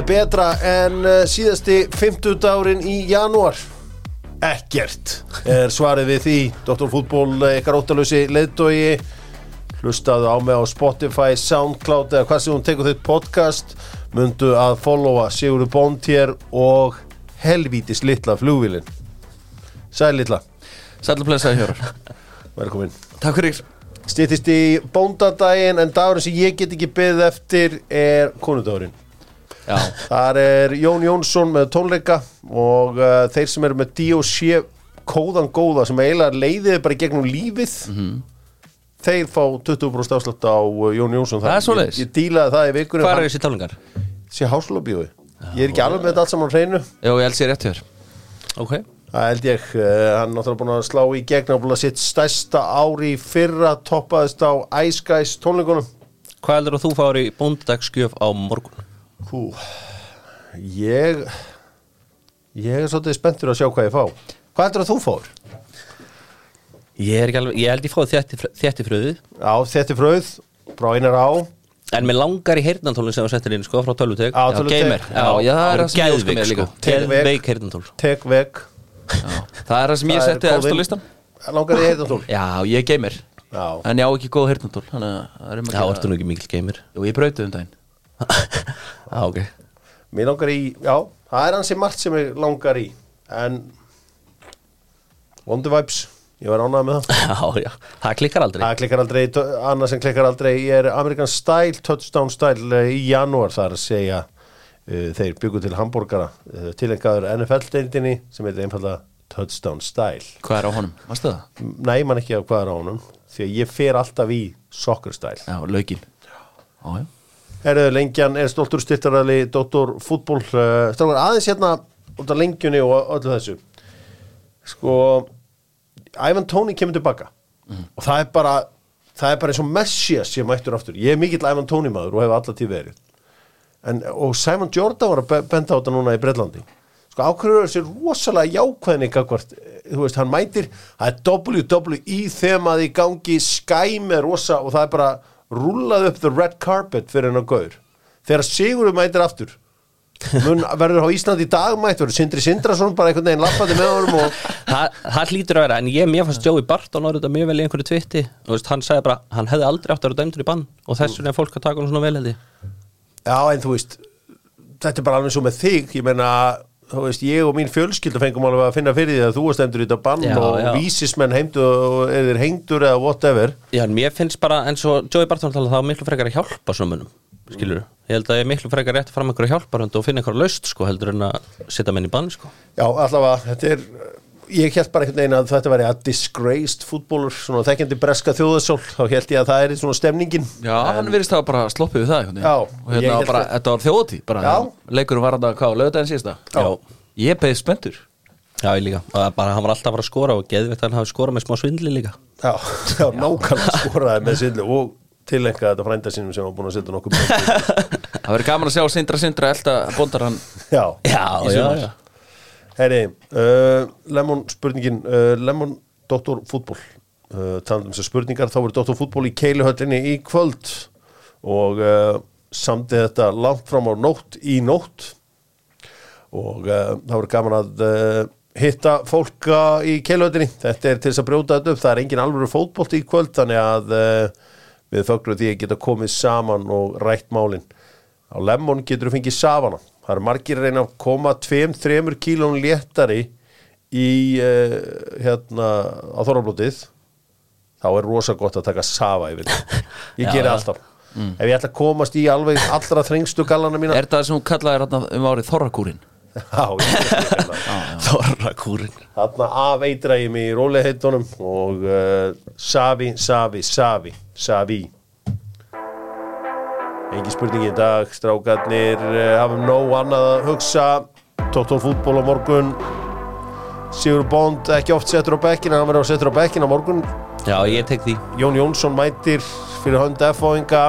er betra en uh, síðasti 50 dárin í janúar. Ekkert er svarið við því. Dr. Fútból, ykkar óttalösi leiðdói Hlustaðu á mig á Spotify, Soundcloud eða hvað sem hún tekur þitt podcast. Mundu að followa Sigurður Bóntér og helvítis litla flugvílin Sæl litla, Sætla blessaði hjórar velkomin. Takk fyrir. Stýttist í bóndadaginn en dagurinn sem ég get ekki beðið eftir er konudagurinn. Já, Þar er Jón Jónsson með tónleika og uh, þeir sem eru með D.O.C. kóðan góða sem eiginlega leiðið bara gegnum lífið þeir fá 20% afslátt á uh, Jón Jónsson Það er svoleiðis. Ég, ég dílaði það í vikunum hvað er þessi tálingar? Sé háslóbíói Ég er ekki alveg með þetta allt saman hreinu Já, ég held sér rétt hér Ok Það held ég, uh, hann er náttúrulega búin að slá í gegn og búin að sitt stærsta ári í fyrra toppaðist á Ice Guys tónleikunum Hvað heldur að þú fáir í bóndadagsgjöf á morgun? Hú, ég ég er svolítið spenntur að sjá hvað ég fá. Hvað heldur að þú fór? Ég er ekki alveg, ég held ég fáið þétti fröðu Já, er fröð, frá einar á. En mér langar í heyrnantólun sem við settir inn sko frá tölvutek Já. Gamer. Já, já, það er mér líka. Geðveik. Geðveik heyrnantól Tek veg Já. Það er það sem ég setti góðinn. listan Langar þið heita tól Já, ég er gamer. Já, En ég á ekki góð hirtnatól Þannig að það er um að Já, gera- ertu nú ekki mikil gamer? Jú, ég brautið um daginn Já, ok. Mér langar í, já, það er hansi margt sem ég langar í En Wonder Vibes, ég var ánægð með það. Já, já, það klikkar aldrei. Það klikkar aldrei, annað sem klikkar aldrei Ég er American Style, Touchdown Style eh, í janúar þar að segja uh, Þeir byggu til hambúrgara uh, Tilengaður NFL-deildinni sem heitir einfallega Touchdown Style. Hvað er á honum? Varstu það? Nei, man ekki á hvað er á honum Því að ég fer alltaf í soccer style. Já, laukinn. Já, já Herðu, lengjan er stoltur styrtaræli Dr. Fútból uh, Strákar, aðeins hérna út af lengjunni og öllu þessu. Sko Ivan Tóni kemur tilbaka og það er bara það er bara eins og Messias sem mættur aftur. Ég er mikill Ivan Tóni maður og hef alltaf tíð verið. En, og Simon Jordan var að be- benda á þetta núna í Breitlandi sko ákveður þessi rosalega jákvæðni gagvart, þú veist, hann mætir það er WWE þemað í gangi skæm er rosa og það er bara rúllað upp the red carpet fyrir hennar gaur. Þegar Sigurður mætir aftur mun verður á Íslandi í dag mætt verður Sindri Sindrason bara einhvern veginn lappandi með honum og það, það hlýtur að vera, en ég mér fannst Joey Barton orðið þetta mjög vel í einhverju tvitti og veist, hann sagði bara, hann hefði aldrei átt að vera dæmdur í bann og þess vegna er fólk að taka hann svona vel ég. Já, en þú veist þetta er bara alveg svo með þig ég meina, þú veist, ég og mín fjölskylda fengum alveg að finna fyrir því að þú varst endur í þetta bann Já, og já. vísismenn heimdu og eða hengdur eða whatever Já, en mér finnst bara, eins og Joey Barton talaði það var miklu frekar að hjálpa svona munum skilur ég held að ég er miklu frekar rétt að fara með einhverju hjálparhund og finna einhverju laust sko, heldur en að setja menn í bann sko. Já, allavega, þetta er ég held bara einhvern veginn að þetta væri að disgraced fútbólur, svona þekkjandi breska þjóðasól, þá held ég að það er svona stemningin. Já, hann virðist það bara sloppið við það. Já, Og hérna var bara, að- þetta var þjóðatí bara, Já. Leikurinn var hann að hvað, lögðaðin síðasta? Já. Ég beðið spenntur. Já, ég líka, og bara hann var alltaf að fara að skora og geðvitt að hann hafi skorað með smá svindli líka. Já, já, nákvæmlega skoraði með sindlu og tilenga þetta frænda sínum sem var búin að setja nokkuð Það verður gaman að sjá Sindra Sindra elda bóndar hann Já, Já, já Heyri, uh, Lemon spurningin uh, Lemon Dr. Fútból uh, talandi um þessar spurningar, þá verður Dr. Fútból í Keiluhöllinni í kvöld. Og uh, samdi þetta langt fram á nótt í nótt. Og uh, það verður gaman að uh, hitta fólka í Keiluhöllinni þetta er til þess að brjóta þetta upp, það er engin alvöru fótbolt í kvöld, þannig að við þögnum því að geta komið saman og rætt málin. Á Lemon getur þú fengið safana það eru margir reyna að koma 2-3 kílón léttari í uh, hérna á þorrablótið. Þá er rosa gott að taka safa yfir ég Já, geri já. alltaf. Ef ég ætla að komast í alveg allra þrengstu gallana mína Er það sem hún kallaði hérna um árið Þorrakúrin? já. Þorrakúrin þarna afeitra ég mig í róliheitunum og uh, safi, safi, safi safi Engi spurning í dag, strákarnir uh, hafa nóg annað að hugsa. Tóttól fútból á morgun. Sigur Bond ekki oft settur á bekkin en hann verður að settur á bekkin á morgun. Já, ég tek því. Jón Jónsson mætir fyrir hönd F-fóinga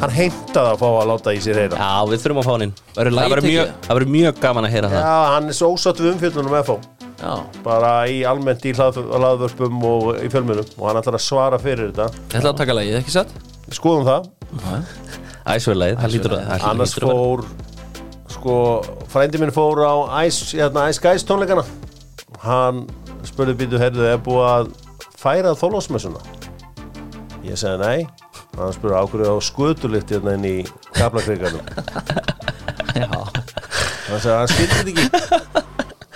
hann heimtaði að fá að láta í sér heyra. Já, við þurfum að fá hann inn. Það verður mjög, mjög gaman að heyra það. Já, hann er svo ósatt við umfjöldunum F-fó Já, bara í almennt í hlað, hlaðvörpum og í fjölmjölum og hann ætlar að svara fyrir þetta. Ég ætla að taka lagið, ekki satt? skoðum það Já. Æsverðlega, það lítur að annars fór sko, frændi minn fór á Ice, hérna, Ice Guys tónleikana. Hann spurði býtu heyrðu, er búið að færa þólásmessuna ég segi nei. Hann spurði ákveður á skutulikt hérna inn í kaplakriganum Já, hann sagði hann þetta ekki.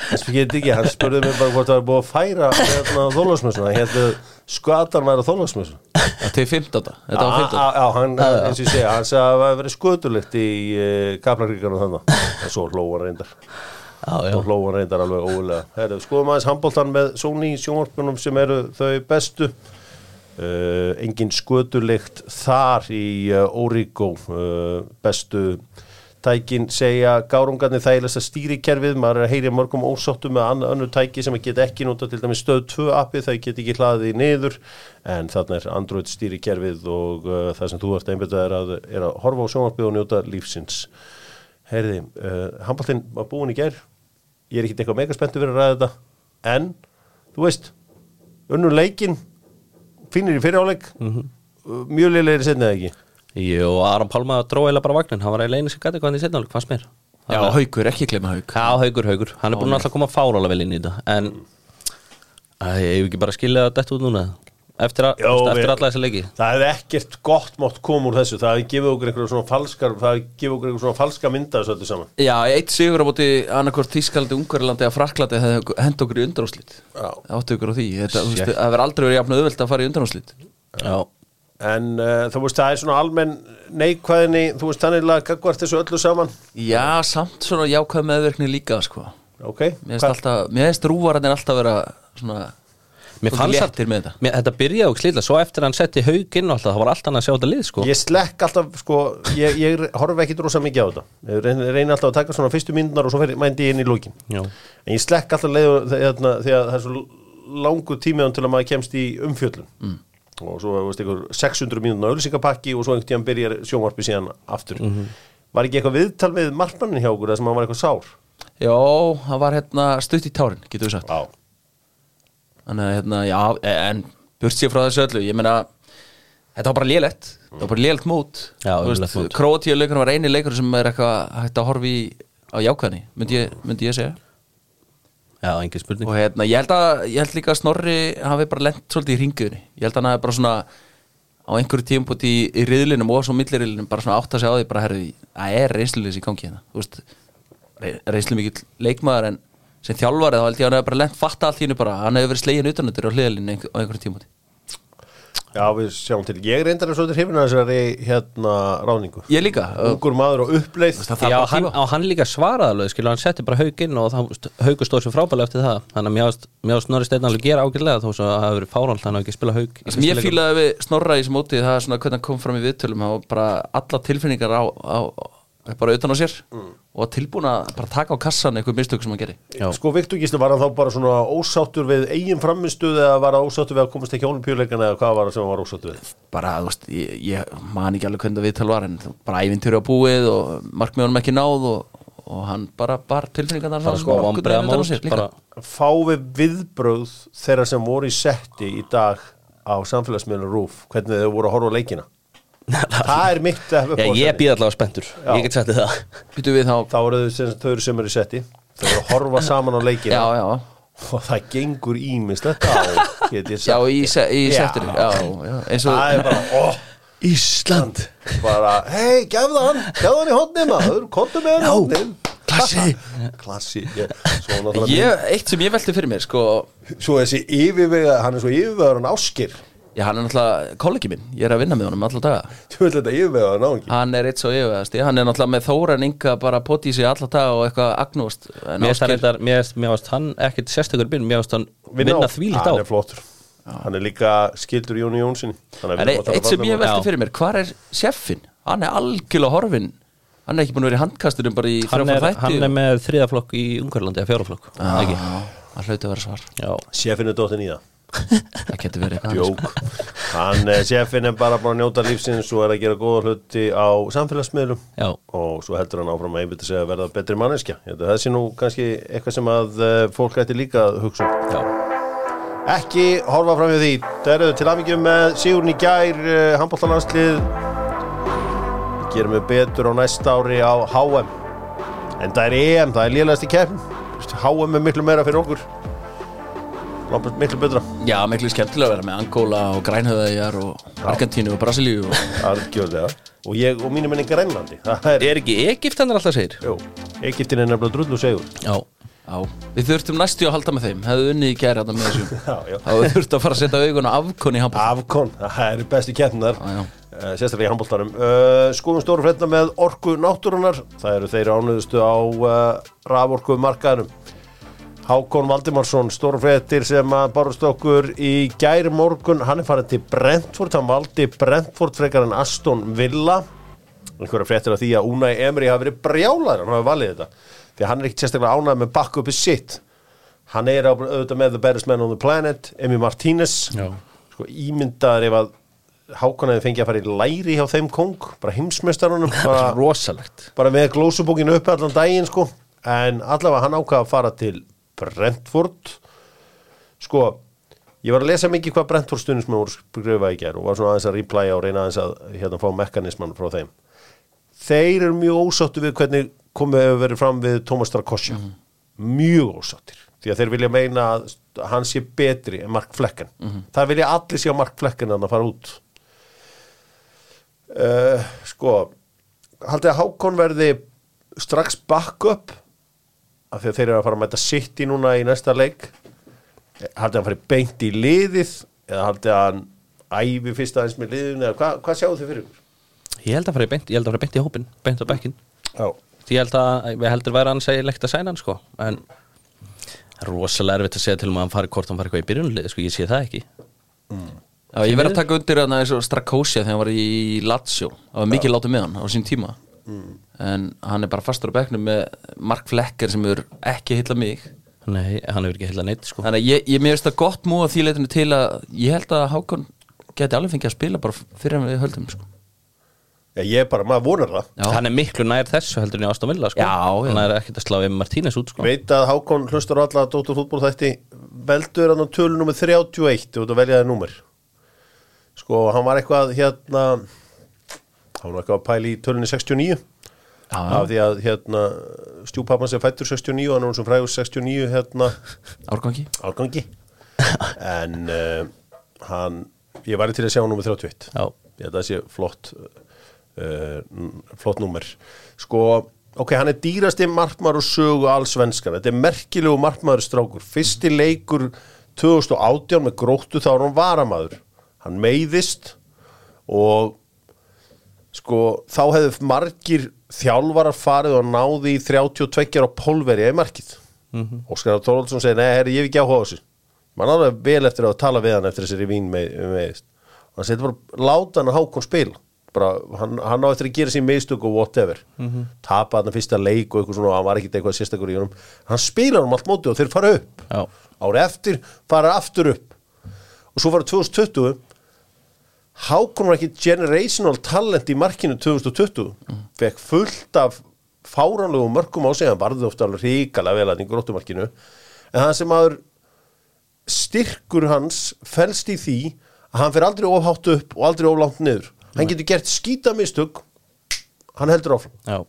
Hann þetta ekki, hann spurði mig bara hvort það var búið að færa hérna, þólásmessuna ég held að skatan væri þólásmessu Til 15. Þetta? Var 15. Já, hann, eins og ég segja, hann sagði að það hefði verið skötulikt í uh, kaplakriganum þannig en svo hlóa hann reyndar. Og hlóan reyndar alveg ólega skoðum aðeins handbóltan með Sony sjónvarpunum sem eru þau bestu. Uh, engin skötulikt þar í uh, Origo uh, bestu tækin segja gárungarnir þægilegsta stýrikerfið, maður er að heyri mörgum ósáttu með önnur tæki sem get ekki nota til dæmis stöð 2 appi, þau get ekki hlaðið niður. En þarna er Android stýrikerfið og uh, það sem þú ert einbjöndað er að, er að horfa á sjónvarpið og njóta lífsins. Herði, uh, handbóltinn var búin í gær. Ég er ekkert eitthvað mega spenntu fyrir að ræða þetta. En, þú veist unnur leikin finnir í fyriráleik mm -hmm. mjög leilegir setnið ekki Jú, Aron Pálma dró eða bara vagnin Hann var eiginlega einu sem gæti hvað hann í setnáleik, fannst mér. Já, haukur, ekki glemma hauk. Já, haugur, haugur, hann er búin alltaf að koma fárálega vel inn í þetta. En Æ, ég hef ekki bara skilja þetta út núna. Eftir, að, Jó, eftir við- alla þessi leiki. Það hefði ekkert gott mátt koma úr þessu. Það hefði gefið okkur einhverjum svona falskar það hefði gefið okkur einhverjum svona falska mynda þessu öllu saman. Já, eitt sigur á móti annarkvort Þískalandi, Ungarilandi eða Fraklandi hefði hend okkur í undanúslit Já. Áttu ykkur á því. Þetta, þú veist, Það verður aldrei verið jafn auðvelt að fara í undanúslit Já, en uh, þú veist það er svona almenn neikvæðinni, þú veist þannig að gagvart þessu öllu saman Já, samt svona jákvæð meðverkni líka sko. ok, Mér finnst alltaf, mér finnst rúvararnir alltaf vera svona mér fannst með þetta. byrjaði og slítla, svo eftir að hann setti hauginn og alltaf, það var alltaf hann að sjá þetta lið, sko Ég slekk alltaf, sko, ég, ég horfi ekki drosa mikið á þetta. Ég reyni, reyni alltaf að taka svona fyrstu myndunar og svo fer- mændi ég inn í lókin. Já, En ég slekk alltaf leiður þegar, þegar það er svo langu tímiðan til að maður kemst í umfjöllun. Mm. Og svo veist, ykkur 600 mínúna ölsingapakki og svo einhvern tíðan byrjar sjónvarpi síðan aftur. Var ekki eitthvað viðtal við markmannin hjá okkur þar sem hann var eitthvað sár? Já, það var hérna stutt í tárin, getur við sagt Já. Þannig að hérna, já, en burt sér frá þessu öllu Ég meina, þetta var bara lélegt Það var bara lélegt mót Já, Þú ömurlegt mót. Króatíu leikur var eini leikur sem er eitthvað hægt að horfa í á jákvæðni, myndi ég, myndi ég segja já, engin spurning. Og hérna, ég held að, ég held líka að Snorri hafi bara lent svolítið í ringuðni ég held að hann hafi bara svona á einhverju tímpúti í, í riðlinum og svo milliriðlinum bara svona átt að segja á því bara herri, það er reynsluleysi í gangi hérna. Þú veist, reynslu mikill leikmaður en sem þjálfarið þá held ég að hann hefur bara lent fatta allt hennu bara, hann hefur verið slegin utanundir á hliðalinu á einhverju tímpúti Já, við sjáum til. Ég reyndar að svo til hrifina þessari hérna ráningu. ég líka, og, Ungur maður og uppleið. Já, hann, á hann líka svaraði alveg, skilur, hann setti bara hauginn og þá haugur stóð sér frábælega eftir það Þannig að mjög, mjög snorri steinn alveg gera ágætlega þó svo að það hafi verið fáralt, hann hafi ekki spilað haug Það sem ég fílaði við Snorra í þessu móti það er svona hvernig hann kom fram í viðtölum það var bara alla tilfinningar á, á, á bara utan á sér og var tilbúin að bara taka á kassan eitthvað mistök sem hann gerir Já. Sko Viktor Gísli var hann þá bara svona ósáttur við eigin framistuð eða var hann ósáttur við að komast ekki á olimpíuleikana eða hvað var það sem hann var ósáttur við? bara, þú veist, ég, ég man ekki alveg hvernig það viðtal var en bara ævintýri á búið og markmiðunum ekki náð og, og hann bara bar tilfinningar þar sko bara, Fá við viðbröð þeirra sem voru í setti í dag á samfélagsmiðlun Rúf hvernig þau voru að horfa á leikina Það er mitt Já, ég býð allavega spenntur, Já. ég get sagt þið það. Þá Þá eru þau sem, þau eru sem eru í setti. Þau eru að horfa saman á leikina. Já, já, og það gengur ímislegt á get ég já, í, se, í já, eins og Það er bara, ó Ísland. Bara, hei, gefðu hann gefðu hann í hodnið maður, kontu með hann í hodnið klassi. klassi ég, svo, náttúrulega- ég, Eitt sem ég velti fyrir mér, sko svo þessi yfirvega hann er svo yfirvegar hann áskir Já, hann er náttúrulega kollegi minn, ég er að vinna með honum alltaf daga. Þú vil þetta á ekki Hann er eitt svo yfirvegasti, hann er náttúrulega með Þóran Inga bara potið sig alla daga og eitthvað agnúst en Mér finnst hann ekkert sérstakur byrjun, mér finnst hann vinna þvílíkt á hann er flottur. Hann er líka skildur Jóni Jónssoni að að eitt sem ég Já. fyrir mér, hvar er sjeffin? Hann er algjörlega horfin Hann er ekki búin að vera í handkasturum bara í þætti hann er með þriðaflokk í Ungarlandi eða fjóraflokk ekki? Það hlauti að vera svar. Já, Sjefin er dóttin í það Það getur verið eitthvað annað, Jók. Hann, eh, sjefin er bara búin að njóta lífsins og er að gera góða hluti á samfélagsmiðlum. Já, og svo heldur hann áfram að einbytta sig að verða betri manneskja. Það sé nú kannski eitthvað sem að uh, fólk ætti líka að hugsa um. Já. Ekki horfa fram við því. Það eru til aðmyggjum með Sigurinn í gær uh, handbóltalandslið gerum við betur á næsta ári á HM en það er EM, það er lélegast í keppn HM er miklu meira fyrir okkur miklu betra. Já, miklu skemmtilega að vera með Angola og Grænhöðæjar og Argentínu og Brasilíu og... algjörlega. Og ég og mínum enn í Grænlandi. Það er, Er ekki Egypt hann alltaf segir? jú, Egyptin er nefnilega drullu segur Já Já, við þurftum næstu að halda með þeim. Hefðu unnið í gæri með þessum já, já. þá við þurftum að fara að setja augun á afkonni í handbóð Afkon, það er bestu já. uh, sérstaklega í handbóltarum uh, skoðum stóru fréttina með orku náttúrunar Hákon Valdimarsson, stóru fréttir sem að barust okkur í gæri morgun hann er farin til Brentford, hann valdi Brentford frekar en Aston Villa. Einhverja fréttir af því að Unai Emery hafi verið brjálæður, hann hafi valið þetta. Því hann er ekkert sérstaklega ánægð með backupi sitt. Hann er auðvitað með the baddest man on the planet, Emi Martínez. Sko ímyndaður ef að Hákon hefði fengið að fara í læri hjá þeim kong, bara heimsmeistarunum bara, Rosalegt. bara með glósubókinu upp allan daginn sko. En allavega hann ákvaða að fara til Brentford. Sko ég var að lesa mikið hvað Brentford stundins með voru skrifa í gerð og var svona aðeins að replæja og reyna aðeins að hérna fá mekanisman frá þeim. Þeir eru mjög ósáttu við hvernig komið hefur verið fram við Thomas Strakosja mjög ósáttir því að þeir vilja meina að hann sé betri en Mark Flecken. Það vilja allir sé á Mark Flecken að fara út. Uh, sko haldið að Hákon verði strax backup af því að þeir eru að fara að mæta City núna í næsta leik. Haldið að hann fari beint í liðið eða haldið að hann æfi fyrst aðeins með liðin eða hvað, hvað sjáu þið fyrir? Ég held að fara beint, ég held að fara beint í hópin Beint á bekkin ég held að, við heldur væri hann segja lekt að sæna hann sko En það er rosalega erfitt að segja til um að hann fari hvort hann fari eitthvað í byrjunlið Sko ég sé það ekki. Já, ég verð að taka undir hann eins og Strakósia þegar hann var í Lazio. Það var mikið látið með hann á sín tíma en hann er bara fastur á bekknum með Mark Flecker sem er ekki heilla mig Nei, hann hefur ekki heila neitt sko þannig að ég, ég mér veist það gott múið því leitinu til að ég held að Hákon geti alveg fengið að spila bara fyrir hann við höldum sko. Já, ég er bara, maður vonar það Já. Hann er miklu nær þessu heldur en í Aston Villa sko Já. Hann er ekkert að slá við Martínez út sko Veit að Hákon hlustar á alla Dóttur fútból þætti veldur hann á tölu nummer 31 þú ert að velja það númer sko, hann var eitthvað hérna hann var eitthvað að pæla í tölunni 69 Já, af því að hérna stjúpappan sem fættur 69 hann er sem frægur 69 hérna. Árgangi. Árgangi. En uh, hann ég væri til að sjá hann nummer 31 Já, ég held að það sé flott uh, flott númer. Sko, ok, hann er dýrasti markmaður og sögu alls svenskar þetta er merkilegu markmaður strákur. Fyrsti leikur 2018 með gróttu þá er hann varamaður. Hann meiðist og sko, þá hefðu margir þjálfarar farið og náði í 32 á pólveri í markið? Mm -hmm. Óskar Tóraldsson segir, nei, herri, ég hef ekki á þessu. Mann alveg vel eftir að tala við hann eftir þessari vín með, meðist hann segir bara, láta hann að hákon spila. Bara, hann, hann á eftir að gera sín meðstök og whatever, mm -hmm. tapa hann fyrsta leik og eitthvað svona, og hann var ekkit eitthvað sérstakur í honum. Hann spila hann allt móti og þeir fara upp. Já, ári eftir, fara aftur upp. Og svo fara 2020 Hákon var ekki generational talent í markinu 2020 fekk fullt af fáranlegu mörgum á sig hann varði ofta alveg ríkala vel að í gróttumarkinu en það sem aður styrkur hans felst í því að hann fer aldrei ofhátt upp og aldrei oflátt niður. Hann getur gert skítamistug hann heldur áfram. Já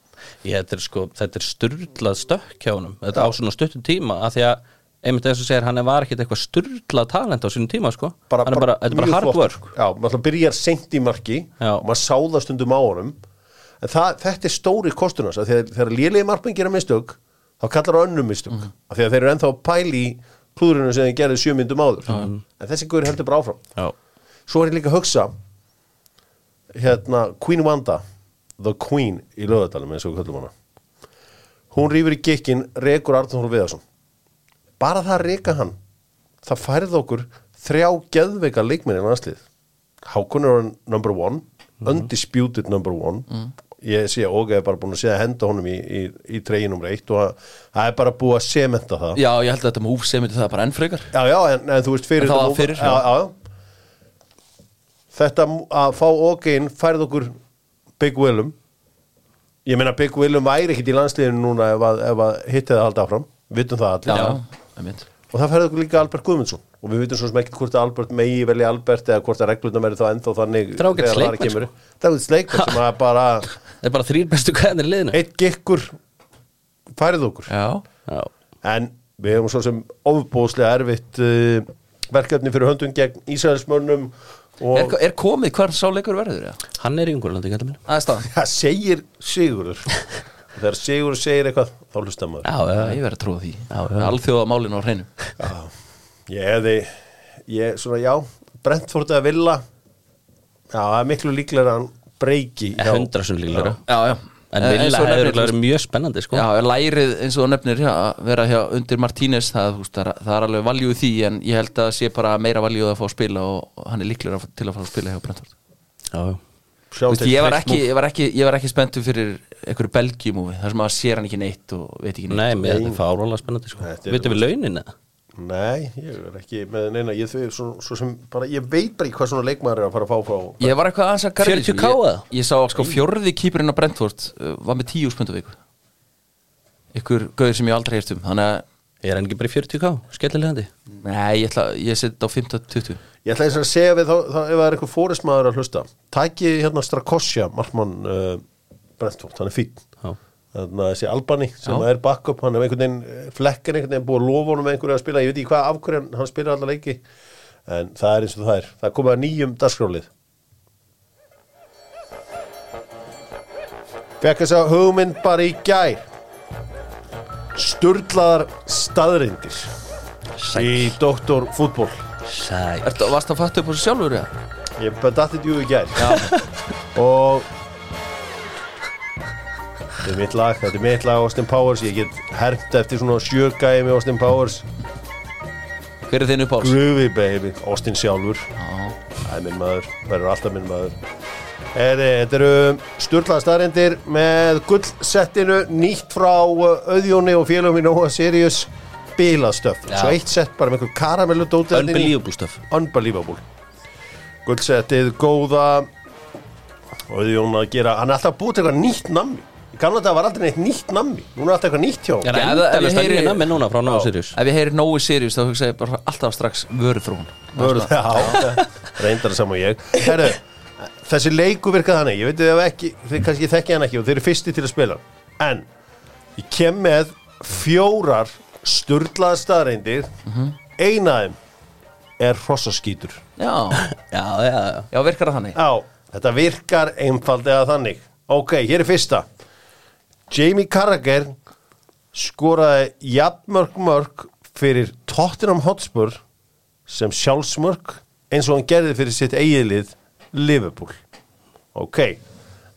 þetta, er sko, þetta er styrlað stökk hjá honum Þetta á svona stuttum tíma að því að einmitt eins og segir, hann var ekkit eitthvað styrlað talent á sínum tíma sko. Hann er bara, þetta er bara hard work. Já, maður byrjar seint í marki Já. og maður sá það stundum á honum. En það, þetta er stóri kostunars þegar, þegar lélegi markmenn gera mistök þá kallar það önnum mistök. Mm. af því að þeir eru ennþá pæli í klúðurinu sem þeir gerðu sjö myndum áður. En þessi guður heldur bara áfram. Já, svo er ég líka að hugsa hérna Queen Wanda The Queen í lögadalum eins og við kallum hana. Hún rýfur í gikkin rekur Arnþór Viðarsson bara það að reka hann það færði okkur þrjá geðveika leikminni en aðslið Hákon er number one undisputed number one. Ég sé og ég er bara búin að að henda honum í, í, í treyji nummer eitt og að, það er bara búið að sementa það. Já, ég held að þetta múf sem þetta bara enn frekar. Já, já, en, en þú veist fyrir það þetta- fyrir, já, já. já. Þetta að fá okkin færð okkur Big Willum. Ég meina Big Willum væri ekkit í landsliðinu núna ef að, að hittið að halda áfram. Vitum það allir. Já. Og það færði okkur líka Albert Guðmundsson. Og við vitum svo sem ekkert hvort að Albert megi velja Albert eða hvort að reglundum er þá ennþá þannig er kemur. Það er ágætis leikmenn sem að bara Það er bara þrýr bestu gæðanir í liðinu. Eitt gikkur færið okkur. Já, Já, en við hefum svo sem ofbóðslega erfitt uh, verkefni fyrir höndum gegn Ísraelsmönnum og er, er komið hvar sá leikur verður? Já, hann er í Ungurlandi, gæta minn það segir Sigurður. Þegar Sigurður segir eitthvað þá hlustar maður Já, já, Ég verður að trúa því. Alþjóða málinu á hreinu. Já, ég hefði ég, svona, já, Brentford að villa. Já, það er miklu líklega að hann breyki Er hundra sem líklega Já, já. En Eh, Villa hefur mjög spennandi sko. Já, lærið eins og nefnir já, að vera hjá undir Martínez það, það, það er alveg valjú í því en ég held að sé bara meira valjú að fá að spila og hann er líklega til að fá að spila hjá Brentford. Já, já. Veist, ég, var ekki, ég, var ekki, ég var ekki spenntu fyrir einhverju belgjumúfi þar sem að sér hann ekki neitt og veit ekki neitt. Nei, mér þetta er fárónlega spennandi sko. Þetta Vitið við launin eða? Nei, ég er ekki með neina ég, svo, svo sem, bara, ég veit bara ekki hvað svona leikmaður er að fara að fá frá Ég var eitthvað aðeins að garði 40K ég, eða? ég sá sko fjórði kýpurinn á Brentford uh, var með tíu spöndu viku. Ykkur gauður sem ég aldrei heist um þannig að, Er hann ekki bara í 40k? Skellilegandi? Nei, ég, ætla, ég set á 15-20 Ég ætla eins og að segja við þá, þá ef það er eitthvað fóristmaður að hlusta Tæki hérna Strakosja, markmann uh, Brentford, hann er fín Já, Þannig að þessi Albani sem Já. er backup hann er einhvern veginn, flekken einhvern veginn búið að lofa honum einhverju að spila, ég veit ekki hvað af hverju hann- spilar allar leiki en það er eins og það er. Það er komið að nýjum dagskrálið Fekk þess að hugmynd bara í gær Sturlaðar staðrindir í Doktor fútból sæl Ertu, varst að fatta upp á þessu sjálfur, já? Ég bara dattið jú í gær. Og þetta er mitt lag, þetta er mitt lag Austin Powers, ég get hermt eftir svona sjögæði með Austin Powers. Hver er þinn uppáls? Groovy baby, Austin sjálfur. Já, það er minn maður, verður alltaf minn maður Þetta eru sturlaða staðrendir með gullsettinu nýtt frá uh, Auðjóni og félagum í Nóa Sirius bilastöf, Já. svo eitt sett bara með einhver karamellu dótið Unbelievable stuff. Unbelievable. Guldsettið góða. Og Auðjón að gera hann er alltaf búið til eitthvað nýtt nammi. Í gamla dag var aldrei neitt nýtt nammi. Núna er alltaf eitthvað nýtt hjá Er Já, það ef- ef ég heyri- nammi núna frá Nóa. Sirius. Ef ég heyri nógu serious þá hugsa ég bara alltaf strax vöruþróun Vörð, já, reyndar það saman ég. Herru, þessi leiku virkað þannig ég veit ef ekki, þið kannski þekki hann ekki og þeir eru fyrsti til að spila en ég kem með fjórar sturlaða staðreindir eina af þeim er hrossaskítur. Já, Já, já, já. Já, virkar það þannig? Já, þetta virkar einfaldlega þannig. Ok, hér er fyrsta. Jamie Carragher skoraði jafnmörg mörg fyrir Tottenham Hotspur sem sjálfsmörg eins og hann gerði fyrir sitt eigilið Liverpool. Ok,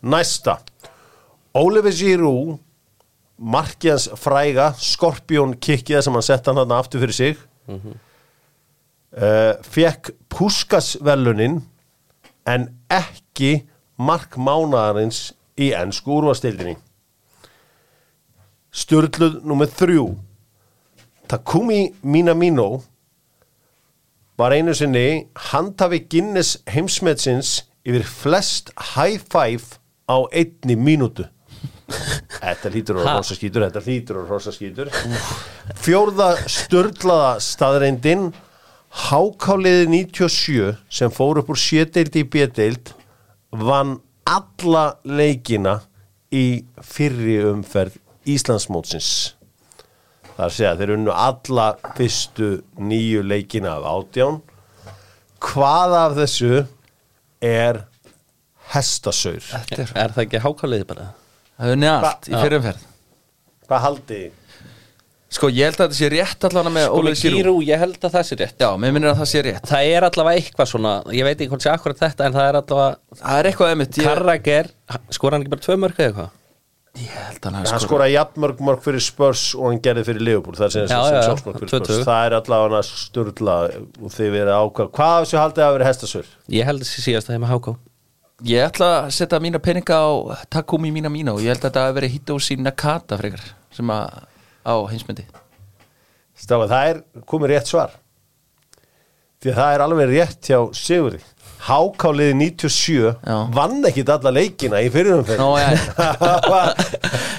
næsta. Oliver Giroud markið hans fræga Skorpjón kikkiða sem hann sett hann hann aftur fyrir sig. Uh, fekk Puskas-velunin en ekki mark mánaðarins í ennsku úrvastildinni Sturluð nummer þrjú. Takumi Minamino var einu sinni handhafi Guinness heimsmetsins yfir flest high five á einni mínútu. Þetta lítur á Ha? rosaskítur, þetta lítur á rosaskítur Fjórða störlaða staðreindin Hákáliði 97 sem fór upp úr sédeild í bédeild vann alla leikina í fyrri umferð Íslandsmótsins Það er að segja, þeir unnu alla fyrstu nýju leikina af átján Hvað af þessu er hestasaur? Er, Er það ekki hákáliði bara? það er unni allt í fyrirumferð Hvað haldi? Sko, ég held að þetta sé rétt allan með Óli Óli Gírú, ég held að það sé rétt Já, mér minnir að það sé rétt Það er allavega eitthvað svona, ég veit ekki hvort sé akkurat þetta en það er allavega Það er eitthvað emitt ég, Karrager, skora hann ekki bara tvö mörg eða eitthvað? Ég held að hann Hann hafi skoraði jafnmörg mörg fyrir Spurs og hann gerði fyrir Liverpool. Það er sem, Já, sem já, já, sjálfsmörg fyrir 22. Spurs. það er allavega sturla og þið verið ákvað hvað af þessu haldið að vera hestasur? Ég held að það sé síðast að þeim að háká Ég ætla að setja mína peninga á Takumi mína mína og ég held að þetta hafi verið Hitoshi Nakata frekar sem að á heimsmyndi. Stáfa, það er komið rétt svar. Því að það er alveg rétt hjá Sigurði Hákáliði 97 Já. vann ekkit alla leikina í fyrirumferð Nó, já,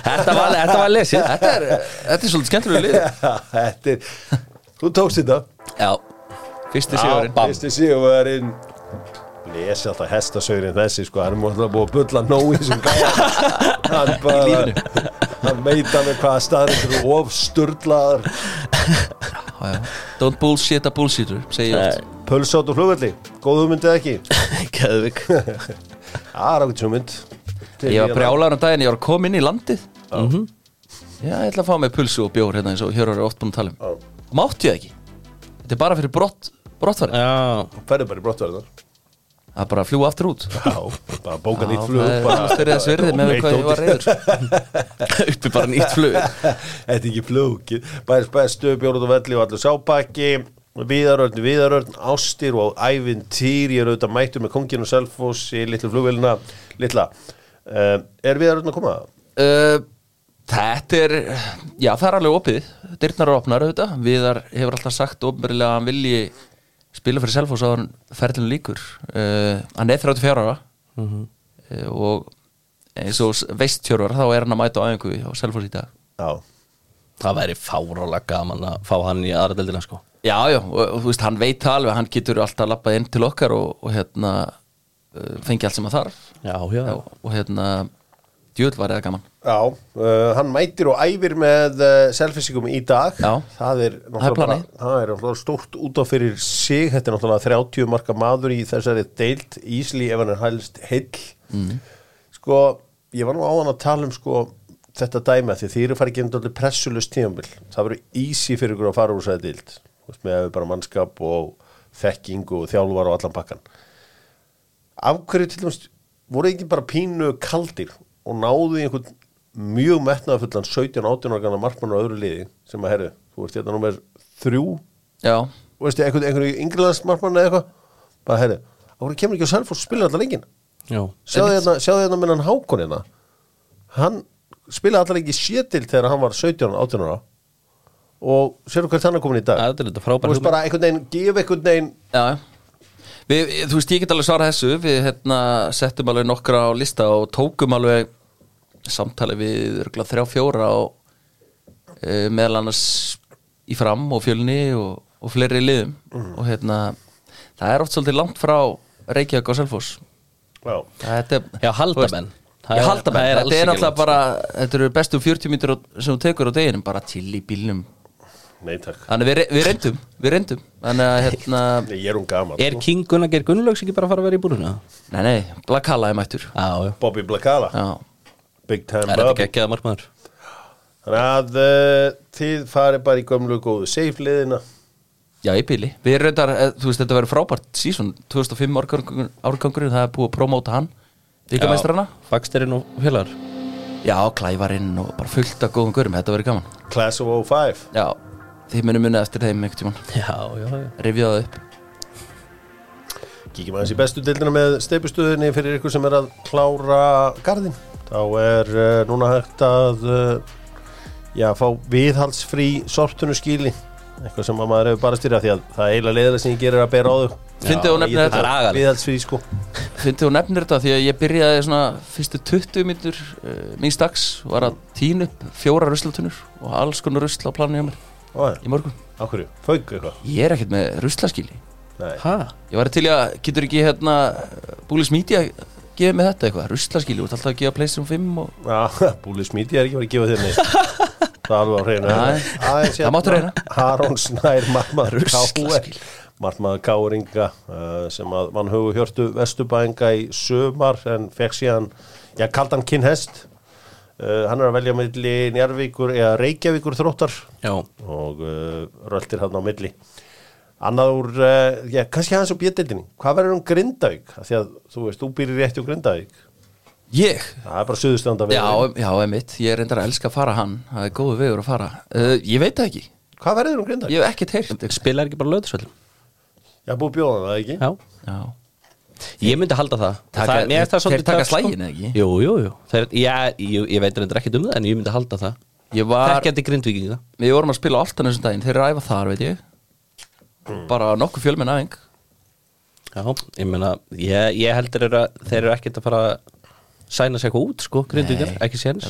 Þetta var, þetta var lesið. Þetta er, þetta er svolítið skemmtilega lið Þetta er Þú tókst þetta? Já, Fyrsti sigurinn. bam. Fyrsti Sigurðurinn lesi alltaf hestasaurin þessi sko, hann er alltaf búið að bulla nóg í gæja. Hann bara hann meita með hvaða staðir eru of sturlaðar. Já, já. Don't bullshit a bullshitter segi ég oft pulsátt og flugvelli, góð hugmyndið ekki? Geðvik það er ákveð hugmynd. Ég var í brjálaður um daginn, ég var að koma inn í landið. Já, ég ætla að fá mig pulsu og bjór hérna eins og hér eru oft búin að tala Já. um. Mátti ég það ekki? Þetta er bara fyrir brott, brottfæri Já, ferðu bara í brottverðar Það er bara að fljúa aftur út. Já, bara bóka nýtt flug það er bara- þess virði með hvað ég var reyður Uppi bara nýtt flug. Þetta er ekki flókið Bæðis bestu, bjóruð og velli og allur sábakki Viðarörn, viðarörn, ástir og ævintýr Ég er auðvitað mættur með konginu Selfoss í litlu flugvélina Litla. Uh, Er viðarörn að koma? uh, Þetta er Já, það er alveg opið. Dyrnar er opnar auðvitað. Viðar hefur alltaf sagt ofnbærilega að hann vilji spila fyrir Selfoss á hann ferðinu líkur uh, Hann er 34 ára. Uh, og eins og veistjörvar þá er hann að mæta á æfingu á Selfoss í dag. Já, það væri fárálega gaman að fá hann í aðra deildina sko Já, já, og, og þú veist, hann veit það alveg hann getur alltaf lappað inn til okkar og, og hérna uh, fengi allt sem að þarf. Já, já, Já, og hérna djöld var eða gaman. Já uh, Hann mætir og æfir með uh, selfisingum í dag. Já. Það er Það er það er stórt út á fyrir sig. Þetta er náttúrulega 30 marka maður í þessari deild. Ísli ef hann er hælst heill. Mhm. Sko, ég var nú á hann að tala um sko þetta dæmi að því þið eru farið ekki endur pressulust tíðanbill það verður easy fyrir ykkur að fara úr þessari deild. Þú veist, með bara mannskap og þekking og þjálfar og allan pakkan. Af hverju til dæmis voru ekki bara pínu kaldir og náðu í einhvern mjög metnaðafullan 17-18 ára markmann á öðru liði sem að herru, þú veist hérna nummer þrjú? Já, og veistu, einhvern, einhvern yngrilands markmann eða eitthvað? Bara herru, á hverju kemur ekki á Selfoss og spila allar já. sjáðu hérna, sjáðu hérna með hann Hákon hérna. Hann spilaði allar ekki sétil þegar hann var 17-18 ára og hvert hann er komin í dag? Það er þetta þú frábær veist bara einhvern veginn, gefa einhvern veginn. Já. Við, Þú veist, ég get alveg svara þessu. Við hérna, settum alveg nokkra á lista og tókum alveg samtali við þrjá fjóra og e, meðal annars í fram og fjölni og, og fleiri liðum. Og hérna það er oft svolítið langt frá Reykjavík og Selfoss. Já, Þetta er, Já, haldamenn. Það er- það er þetta er langt, bara Þetta eru bestu 40 mítur sem þú tekur á deginum bara til í bílnum nei takk. Þannig við, re- við reyndum, við reyndum. Þannig að hérna ég er hún gaman Er sko. King Gunnar Geir Gunnlaugs ekki bara að fara að vera í búruna? Nei, nei, Blakala er mættur. Já, já. Bobby Blakala, Já, big time Er þetta Bobby. ekki að markmaður? Þannig að uh, þið farið bara í gömlu góðu safe liðina. Já í bíli Við reyndar, eh, þú veist, þetta verður frábært sísón 2005 árgangur Það er búið að promóta hann. Víkamestrana Fagstirinn og félagar Já, klæfarinn og bara fullt af góðum gurum. Þetta verður gaman. Class of 05 Já, þið munum munið eftir þeim einhvern tímann Já, já, já Rifjaðu upp Kíkjum aðeins í bestu deildina með steipustuðinni fyrir ykkur sem er að klára garðin. Þá er uh, núna hægt að uh, já, fá viðhaldsfrí sortunu skíli. Eitthvað sem að maður hefur bara styrjað því að það er eiginlega leiðilega sem ég gerir að bera á þau. Fyndið og nefnir þetta agalegt. Viðhaldsfrí sko. Fyndið og nefnir þetta því að ég byrjaði svona fyrstu 20 mínutur uh, míns dags var að tína upp fjóra ruslatunur og alls konar rusla á planinu hjá mér í morgun hverju? Fauk eitthvað? Ég er ekkert með ruslaskíli Nei. Hæ? Ég var til að, getur ekki hérna Búlis Media gefið mig þetta eitthvað ruslaskíli, þú ert alltaf að gefa Playstation 5 og Já, búlið smíti er ekki verið að gefa þér neitt. Það er alveg á hreinu. Nei. Aðeins Það máttu hérna, reyna. Aron Snær, marmaður Ruslaskíl. Marmaður Káringa uh, sem að mann höfu hjörtu Vesturbæinga í sömar en fekk síðan, já, kaldan kinnhest. Uh, hann er að velja milli Njarvíkur eða Reykjavíkur þróttar Já og uh, röltir hann á milli. Annað úr, uh, já, kannski aðeins á bjöldildinni. Hvað verður um Grindavík? Af Því að þú veist, þú býrir rétti á Grindavík. Ég? Það er bara suðustönda Já, já, emitt, ég er reyndar að elska að fara hann Það er góðu vegur að fara uh, Ég veit það ekki, Hvað verður um Grindavík? ég hef ekkert heyrt Spilar ekki bara löðsvöldum? Já, búið bjóðan það ekki? Já Já, Ég myndi halda það. Taka- það, finnst það þeir svolítið taka sko. slaginn, eða ekki? Jú, jú, jú. Þeir, já, ég, ég veit reyndar ekkert um það En ég myndi halda það. Ég var Þekkjandi grindvíkinga. Við vorum að spila á Altan þessum daginn. Þeir eru að æfa þar, veit ég. Bara nokkuð fjölmenn aðing Já, ég meina Ég, ég heldur er að þeir eru ekkert að fara Sæna sig eitthvað út, sko, grindvíkar Ekki séns.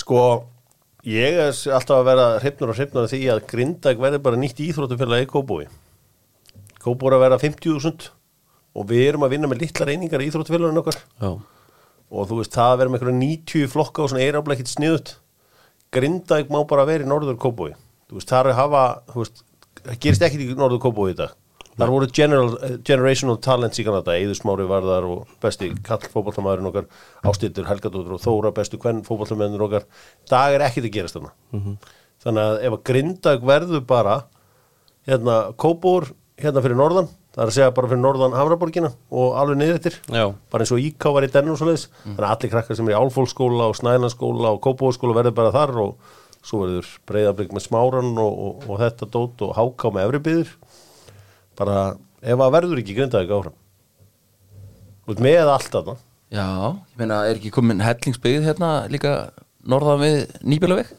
Sko, ég er alltaf að vera hreifnur og hreifnur því að Grindag verður bara nýtt íþróttufélag í Kóbúi. Kóbúi er að vera 50.000 og við erum að vinna með litla reyningar í Íþróttafélagin okkar. Já, og þú veist, það að vera með einhverja 90 flokka og svona eirafla ekkert sniðut Grindavík má bara vera í Norður Kópói þú veist, það er að hafa veist, það gerist ekkert í Norður Kópói í dag. Þar voru general, eh, generational talents í Kanada, Eður Smári Varðar og besti kall fótballtamæðurinn okkar Ástildur Helgadóttur og Þóra bestu hvern fótballtamæðurinn okkar, dag er ekkert að gerast þarna. Þannig að ef að Grindavík verður bara hérna Kópóur, hérna fyrir norðan það er að segja bara fyrir norðan Hamraborgina og alveg niður já, bara eins og IK var í dennu og svoleiðis. Þannig að allir krakkar sem er í Álfólksskóla og Snælandsskóla og Kópavóðskóla verður bara þar og svo verður breyðablík með smáran og, og, og þetta dót og háká með efribyður bara ef að verður ekki grindaði áfram. Út með allt þarna. Já, ég meina, er ekki komin hellingsbyggð hérna líka norðan við Nýbjölaveg?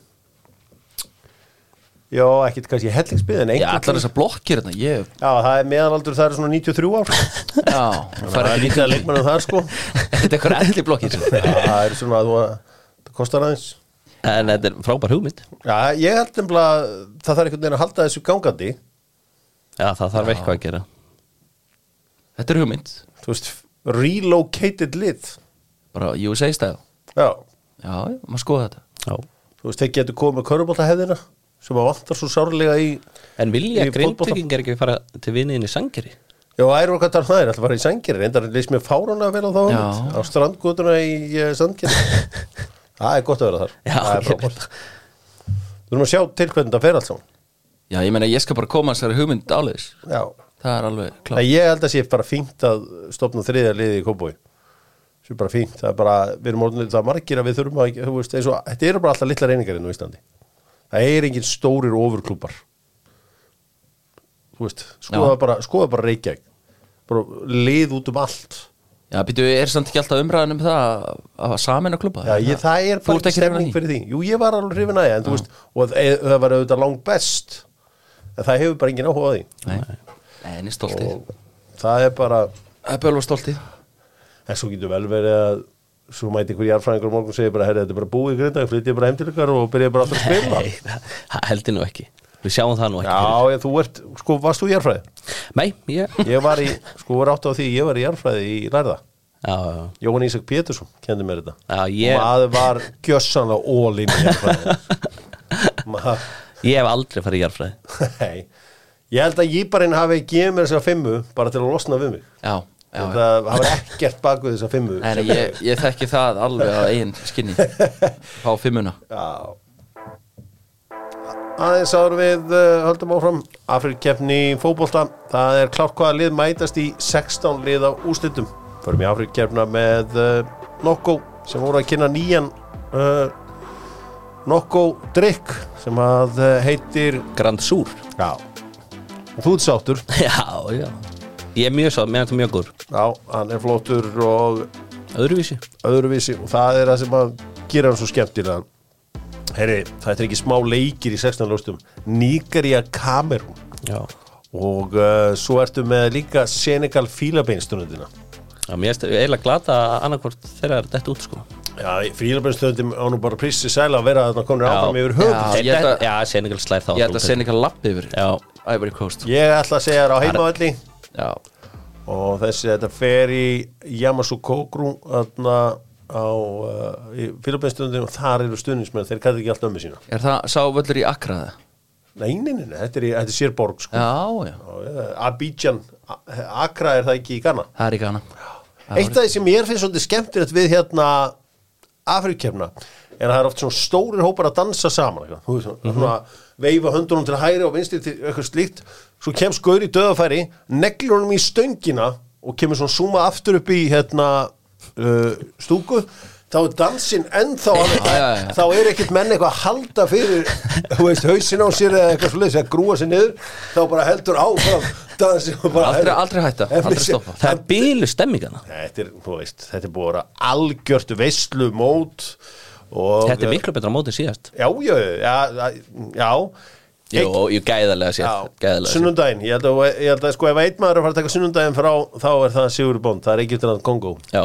Já, ekkit kannski hellingsbyð en Já, einhvern allar þessar blokkir hérna, ég já, það er meðalaldur það er svona 93 ár Já, það er ekki lítið að leikmannu þar sko. Þetta er eitthvað elli blokkir. Já, það er svona að þú að það kostar aðeins. En þetta er frábær hugmynd. Já, ég held nefnilega að það þarf einhvern veginn að halda þessu gangandi. Já, það þarf eitthvað að gera. Þetta er hugmynd, þú veist, relocated lið bara USA stæl já, Já, já, maður skoða þetta. Já þú veist, þeir getur komið með körubóltahefðina sem að vantar svo sárlega í En vilja Í fótbolta. grindvikingar ekki fara til vinniðin í sangeri? Já, æru okkar þar það er alltaf að fara í sangeri reyndar leist mér fáránlega vel á þá á strandgutuna í uh, sandgeri það er gott að vera þar. Já, það er ég frábært Þú erum að sjá til hvernig það fer allt saman. Já, ég meina, ég skal bara koma þessari hugmynd áleiðis Já, Það er alveg en klart ég held að sé bara fínt að stopna þriðja liði í sem er bara fínt, það er bara við erum orðinlega það margir að við þurfum að þú veist, eins og, þetta eru bara alltaf litla reyningar inn á Íslandi það er engin stórir ofurklúpar þú veist, skoða bara, skoða bara Reykjavík. Bara lið út um allt. Já, býtu, er samt ekki alltaf umræðan um það að- að samin að klubba Já, ég, það er bara ekki stemning fyrir því. Jú, ég var alveg hrifin að því en, þú veist, og það, var auðvitað langt best. En það hefur bara engin áhuga á því. Nei, en er stoltið. Það er bara Það er bölva stoltið. En svo getur vel verið að svo mæti ykkur jarfræðingur morgun og segir bara herri, þetta er bara búið í grinda, flytið bara heim til ykkar og byrjaði bara aftur að spila Nei, það heldur nú ekki. Við sjáum það nú ekki. Já, ég, þú ert, sko, varst þú í jarfræði? Nei, ég Ég var í, sko, var átt á því, ég var í jarfræði í lærða. Já, já, Jóhann Ísak Pétursson kendi mér þetta. Já ég, og maður var gjössanlega ólín í jarfræði maður ég hef aldrei farið í jarfræði Nei, ég held að Jíbarinn hafi gefið mér þessa að Já, það hafa ekkert bak við þessa fimmu Nei, ég, ég þekki það alveg á eigin skinni. Fá fimmuna. Já. Aðeins áður við uh, höldum áfram. Afrikkeppni í fótbolta. Það er klárt hvaða lið mætast í 16 lið á úslitum Förum í Afrikkeppna með uh, Nokko sem voru að kynna nýjan uh, Nokko drikk sem að heitir Grand Sur. Já. Þú ert sáttur. Já, já Ég er mjög sátt, þetta er mjög góður. Já, hann er flottur og Öðruvísi. Öðruvísi og það er það sem að gera hann svo skemmtilega Herri, það er ekki smá leikir í 16 lóstum Nígeria Kamerún. Já. Og uh, svo ertu með líka Senegal Fílabeinstunundina Já, mér er eiginlega glata að annarkvort þeirra er detta út sko. Já, Fílabeinstunundin á nú bara prissi sæla að vera þarna konur Já. áfram yfir höfð Já, ég að- Já, Senegal slær þá Ég held að Senegal lappi yfir Já, Ivory Coast. Ég ætla að segja þér á heimavalli Já, og þessi þetta fer í Yamasukogru þarna á uh, Fílabeinstunundin og þar eru stuðnismenn þeir kallar ekki allt ömmu sína. Er það sá völlur í Accra það? Nei, nei, nei, þetta er, er sérborg sko. Abidjan, A- Accra er það ekki í Ghana? Það er í Ghana. Eitt af því sem mér finnst svolítið skemmtilegt við hérna Afrikefna er að það er oft svona stórir hópar að dansa saman eitthvað. Þú veist, svona, svona veifa höndunum til hægri og vinstri til eitthvað slíkt svo kemst gaur í döðafæri neglur honum í stöngina og kemur svona súma aftur upp í hérna uh, stúku. Þá er dansinn ennþá þá er ekkert menn eitthvað að halda fyrir veist, hausin á sér eða eitthvað svolítið að grúa sér niður. Þá bara heldur áfram bara Aldrei- aldrei hætta, En aldrei stoppa. það er bílu stemmingana Þetta er, veist, þetta er búið að vera algjört veislu mót og, Þetta er miklu betra mótið síðast. Já, já, já, já Jú, ég gæðarlega sér sunnundaginn, ég held að, ég held að sko ef einn maður er að fara að taka sunnundaginn frá þá er það Sigur Bond, það er Egyptaland Kongo Já,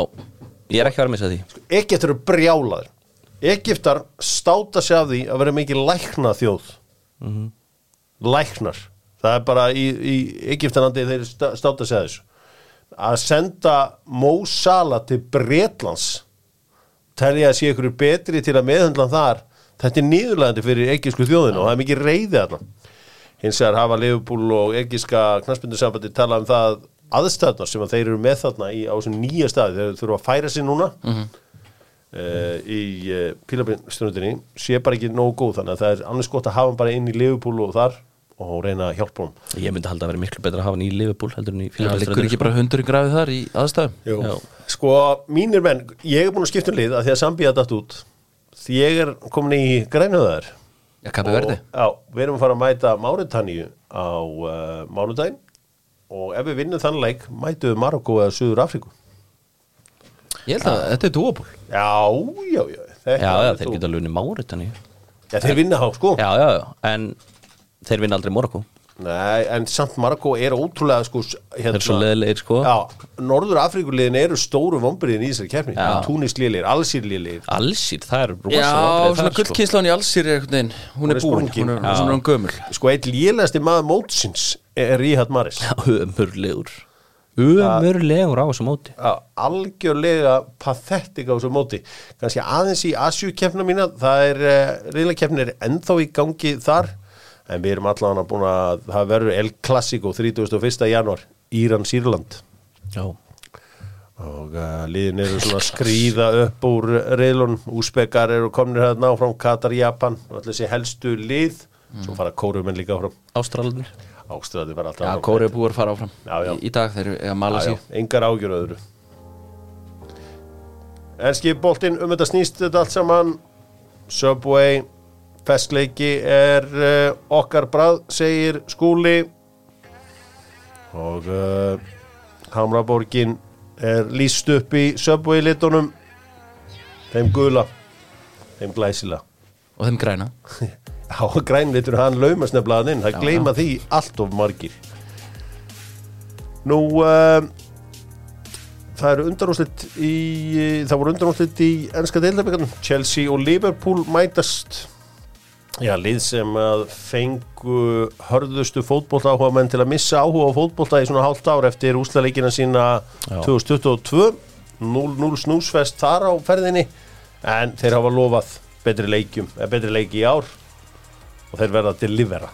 ég er ekki að vera að missa því. Egyptar eru brjálaður Egyptar státa sig af því að vera mikið lækna þjóð Læknar. Það er bara í, í Egyptalandi þeir státa sig að þessu. Að senda Mo Salah til Bretlands telja að sé ykkur betri til að meðhandla þar þetta er nýðurlegandi fyrir egisku þjóðinu og það er mikið reyði þarna. Hins vegar hafa Liverpool og egiska knastbyndursambandi talað um það aðstæðnar sem að þeir eru með þarna í, á þessum nýja staði þeir þurfa að færa sig núna mm í uh, pílabrinstundinni sé bara ekki nógu góð. Þannig að það er annars gott að hafa hann bara inn í Liverpool og þar og reyna að hjálpa hann Ég myndi halda að vera miklu betra að hafa hann í Liverpool heldur en í Já, liggur Fíladelfstöðinni, ekki bara hundurinn grafið þar í aðstæðum. Sko, mínir menn, ég er búin að skipta um lið að því að Sambía datt út því ég er komin í grænuðar Já, kappi verði. Já, við erum að fara að mæta Máritanníu á uh, mánudaginn. Og ef við vinnum þann leik mætum við Marokko eða Suður Afríku Ég held að þetta er dúaból Já, já, já Já, já, þeir geta lunni Máritanni Já, þeir vinna há, sko. Já, já, já, en þeir vinna aldrei Morocco Nei, en samt Marokko er ótrúlega sko, Þeir eru svo leðilegir, sko. Já, Norður Afríkuliðin eru stóru vombriðin í þessari keppni. Já. Túnisliðir, Allsýrliðir Allsýr, það er rosa Já, svona sko. gullkynslan í einhvern veginn Hún Hún er er búin, sprungin. hún er svona um gömul. Sko, eitt lélegasti maður mótsins er Ríhat Maris Já, Ömurlegur. Ömurlegur á þessu móti. Já, algjörlega pathetic á þessu móti. Kannski aðeins í Asju-keppna mína það er, uh, reyðleikeppnin er ennþá í gangi þar en við erum allan að búin að það verður El Clasico 31. januar Íran-Sýrland Já, og uh, liðin eru svona að skrýða upp úr reyðlun úspekar eru komnir hérna áfram Katar, Japan og allir þessi helstu lið. Svo fara kórumenn líka áfram. Ástralarnir ástæði fara alltaf áfram. Búið að fara áfram. Já, já. Í, í dag þeir eru að mala já, engar ágjur öðru. Enski boltinn um þetta snýst þetta allt saman. Subway Feskleiki er uh, okkar brað segir skúli. Og uh, Hamraborgin er líst upp í Subway litunum þeim gula þeim glæsila Og þeim græna. Á grænlitur hann laumast nefnilega inn, það Já, gleyma því allt of margir. Nú uh, það eru undanúslit í það voru undanúslit í ennska deildabíkarnum Chelsea og Liverpool mætast já, lið sem að fengu hörðustu fótbolta áhuga menn til að missa áhuga á fótbolta í svona hálft ár eftir úslaleikina sína Já. 2022 0-0 snúsfest þar á ferðinni en þeir hafa lofað betri leikjum, eða betri leiki í ár og þeir verða að delivera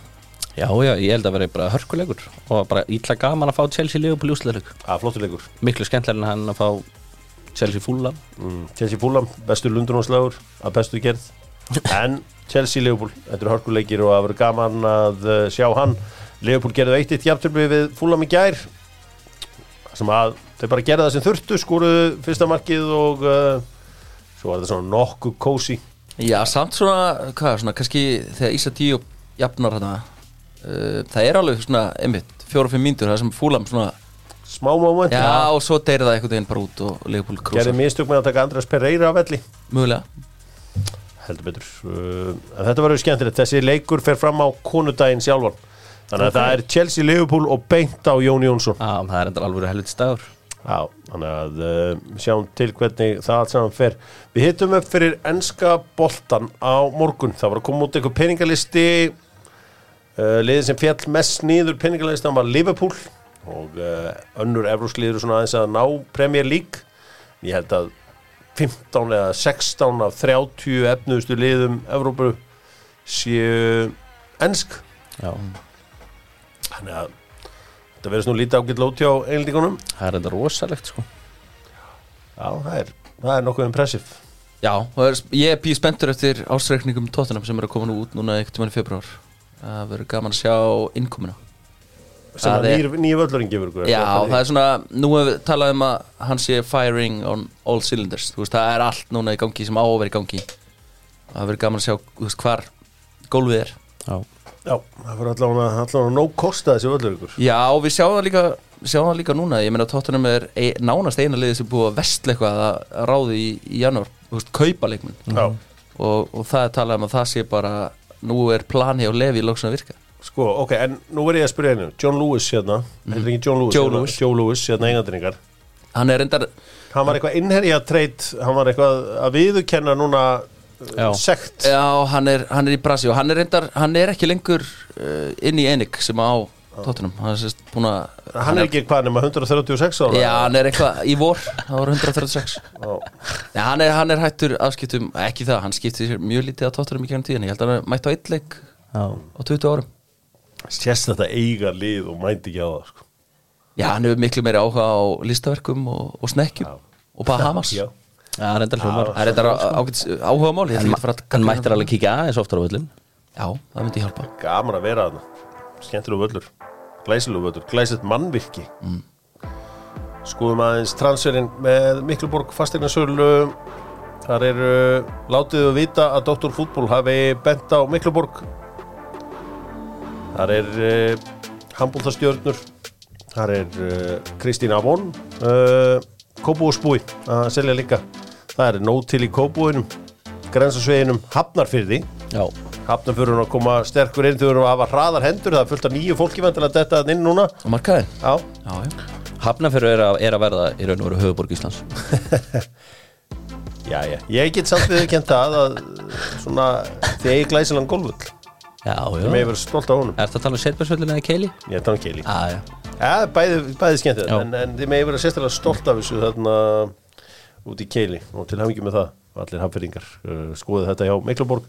Já, já, ég held að vera bara hörkulegur og bara ítla gaman að fá Chelsea Liverpool úsleik að flottur leikur. Miklu skemmtilega en hann að fá Chelsea Fulham. Mm, Chelsea Fulham, bestur lundunarslagur að bestu gerð en Chelsea Liverpool, þetta eru hörkuleikir og það verður gaman að uh, sjá hann. Liverpool gerði eitt eitt jafntöfli við Fulham í gær sem að þeir bara gerði það sem þurftu skoruðu fyrsta markið og uh, svo var þetta svona nokkuð kósi Já, samt svona, hvað, svona kannski þegar Ísa Díu jafnar þarna uh, Það er alveg svona, einmitt, fjóra-fimm mínútur Það sem fúlam svona, smá moment. Já, og svo deyri það einhvern veginn bara út og Leopold gerði krúsar mistök með að taka Andrés Pereira af velli. Mögulega heldur betur. Uh, þetta verður skemmtilegt, þessi leikur fer fram á konudaginn sjálfan. Þannig að það er Chelsea Liverpool og beint á Jón Jónsson. Já, það er enda alveg helviti staður Já, þannig að uh, sjáum til hvernig það allt saman fer. Við hittum upp fyrir enska boltan á morgun, það var að koma út einhver peningalisti uh, liðið sem fjall mest nýður peningalistan var Liverpool. Og uh, önnur Evrósliður svona aðeins að ná Premier League. Ég held að 15 eða 16 af 30 efnuðustu liðum Evrópu séu ensk. Já, þannig að þetta verður svona lítið ágætt lóti á einlíkunum það er enda rosalegt sko. Já, það er, það er nokkuð impressive. Já, og er, ég er píð spenntur eftir ásreikningum tóttunum sem er að koma nú út núna einhvern tímann í februar Það verður gaman að sjá innkomuna sem Það að er- nýr völlurinn gefur ykkur Já, það er svona, nú hefur við talað um að hann sé firing on all cylinders. Þú veist, það er allt núna í gangi sem á að vera í gangi. Það verður gaman að sjá, þú veist, hvar gólfið er. Já, Já, það fyrir allavega allavega nóg kosta þessi völlur ykkur. Já, og við sjáum það líka, sjáum það líka núna. Ég meina, tóttunum er e, nánast eina liðið sem búið að vestla eitthvað að, að ráði í, í janúar. Kaupa leikmenn. Já, og, og það er talað um að það sé bara Nú er plani á lefi í lóksun að virka sko, ok, en nú verð ég að spyrja einu. John Lewis hérna, heitir ekki John Lewis Joe hérna, Lewis. Joe Lewis, hérna engandringar Hann er reyndar, Hann var eitthvað innherja treyt Hann var eitthvað að viðurkenna núna uh, Já. Sekt. Já, hann er, hann er í brasi og hann er reyndar, hann er ekki lengur uh, inn í enig sem á tóttunum hann er sérst búin að Hann er ekki hvað nema 136 ára? Já, hann er eitthvað í vor það voru 136 Já. Hann er, hann er hættur afskiptum, ekki það, hann skipti sér mjög lítið að tóttunum í kjörnum tíðan, ég held að hann mætti á eitt leik Já, á 20 árum Sérst þetta eiga lið og mæti ekki á það sko. Já, hann hefur miklu meiri áhuga á listaverkum og, og snekkjum Já. og Bahamas Já. Já, reyndar hljómar. Það er þetta ágætis áhuga mál en mættir alveg kíkja aðeins oftar á völlum Já, það myndi hjálpa. Gaman að vera þarna. Skemmtilegu völlur. Glæsilegu völlur. Glæsilegt mannvirki. Mm. Skoðum aðeins transferinn með Mikluborg fastegnarsölu Þar eru látið við vita að Dr. Fútból hafi bent á Mikluborg Þar er uh, handbóltastjörnur Þar er uh, Kristín Avon uh, Kópúusbúi að selja líka. Það er nóg til í Kópúinum Grensasveginum Hafnarfyrði Já, Hafnarfjörun að koma sterkur inn þegar við hafa hraðar hendur. Það er fullt af nýju fólki vendilega detta þarna inn núna. Og markaðin Já, Já, já. Hafnafjörður er, að- er að verða í raun og veru höfuborg Íslands. Já, já. Ég get samt við kent það að svona því eigi glæsilegan golfull Já, já. sem hefur verið stolt á honum. Er þetta að tala um setbjörnsvöllina í Keili? Ég er þannig keili Já, já. Já, bæði, bæði skemmt Já. þetta en, en þið með verið sérstaklega stolt af þessu þarna út í keili og til hafingi með það. Allir hafnfyrringar uh, skoðu þetta hjá Mikluborg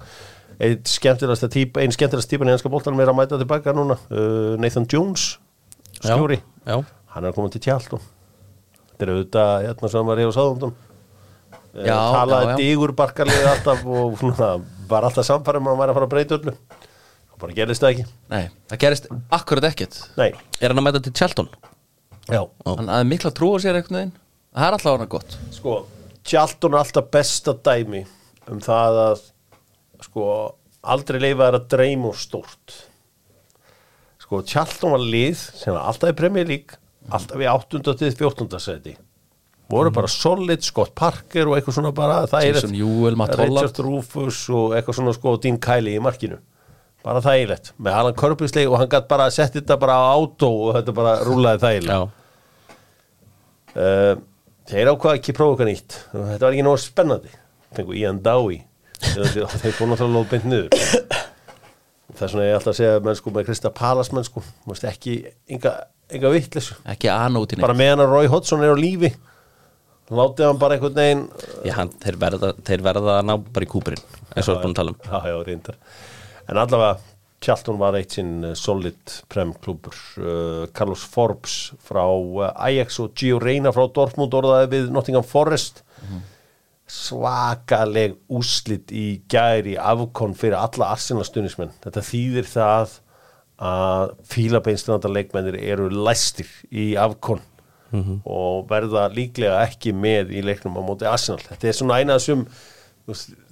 einn skemmtilegasta típ skemmtilegasta típan í ennska boltanum er að mæta tilbaka núna uh, Nathan Jones stjóri. Já, hann er að koma til tjald þetta er auðvitað hérna sem var ég á sáðumdum Já, talaði já, já. digur barkarlega alltaf og svona, var alltaf samfærum að hann væri að fara að breyta öllu. og bara gerist það ekki. Nei, það gerist akkurat ekkert. Nei, Er hann að mæta til Tjaldon? já, Hann hafði mikla trú á sér einhvern veginn. Það er alltaf hana gott. Sko tjaldun er alltaf besta dæmi um það að sko aldrei leifa þær að dreyma og stórt. Sko tjaldun var lið sem var alltaf í Premier League alltaf í 8. til 14. seti voru bara solid, Scott Parker og eitthvað svona bara það er Jason Ewell, Matt Holland. Richard Rufus og eitthvað svona sko Dean Kiley í markinu bara þægilegt. Með Alan Körbjörnsleik og hann gætt bara að setja þetta bara á átó og þetta bara rúlaði þægilegt Uh, þeir ákvaða ekki prófa eitthvað nýtt. Þetta var ekki náttúrulega spennandi. Fengu Ian Dowie þeir fór náttúrulega lóð beint niður. Það er svona ég alltaf að segja mennsku með Krista Palas mennsku ekki enga, enga anótinni bara meðan að Roy Hodgson er á lífi látið hann bara einhvern veginn Já, hann, þeir, verða, þeir verða að ná bara í kúpurinn eins og við erum búin að tala um. Já, já, reyndar en allavega Tjaltun var eitt sinn uh, solid prem klúbur uh, Carlos Forbes frá uh, Ajax og Gio Reyna frá Dortmund orðaði við Nottingham Forest. Svakaleg úslit í gæri afkon fyrir alla Arsenal stunismenn þetta þýðir það að fílabeinstranda leikmennir eru læstir í afkon og verða líklega ekki með í leiknum á móti Arsenal. Þetta er svona eina sem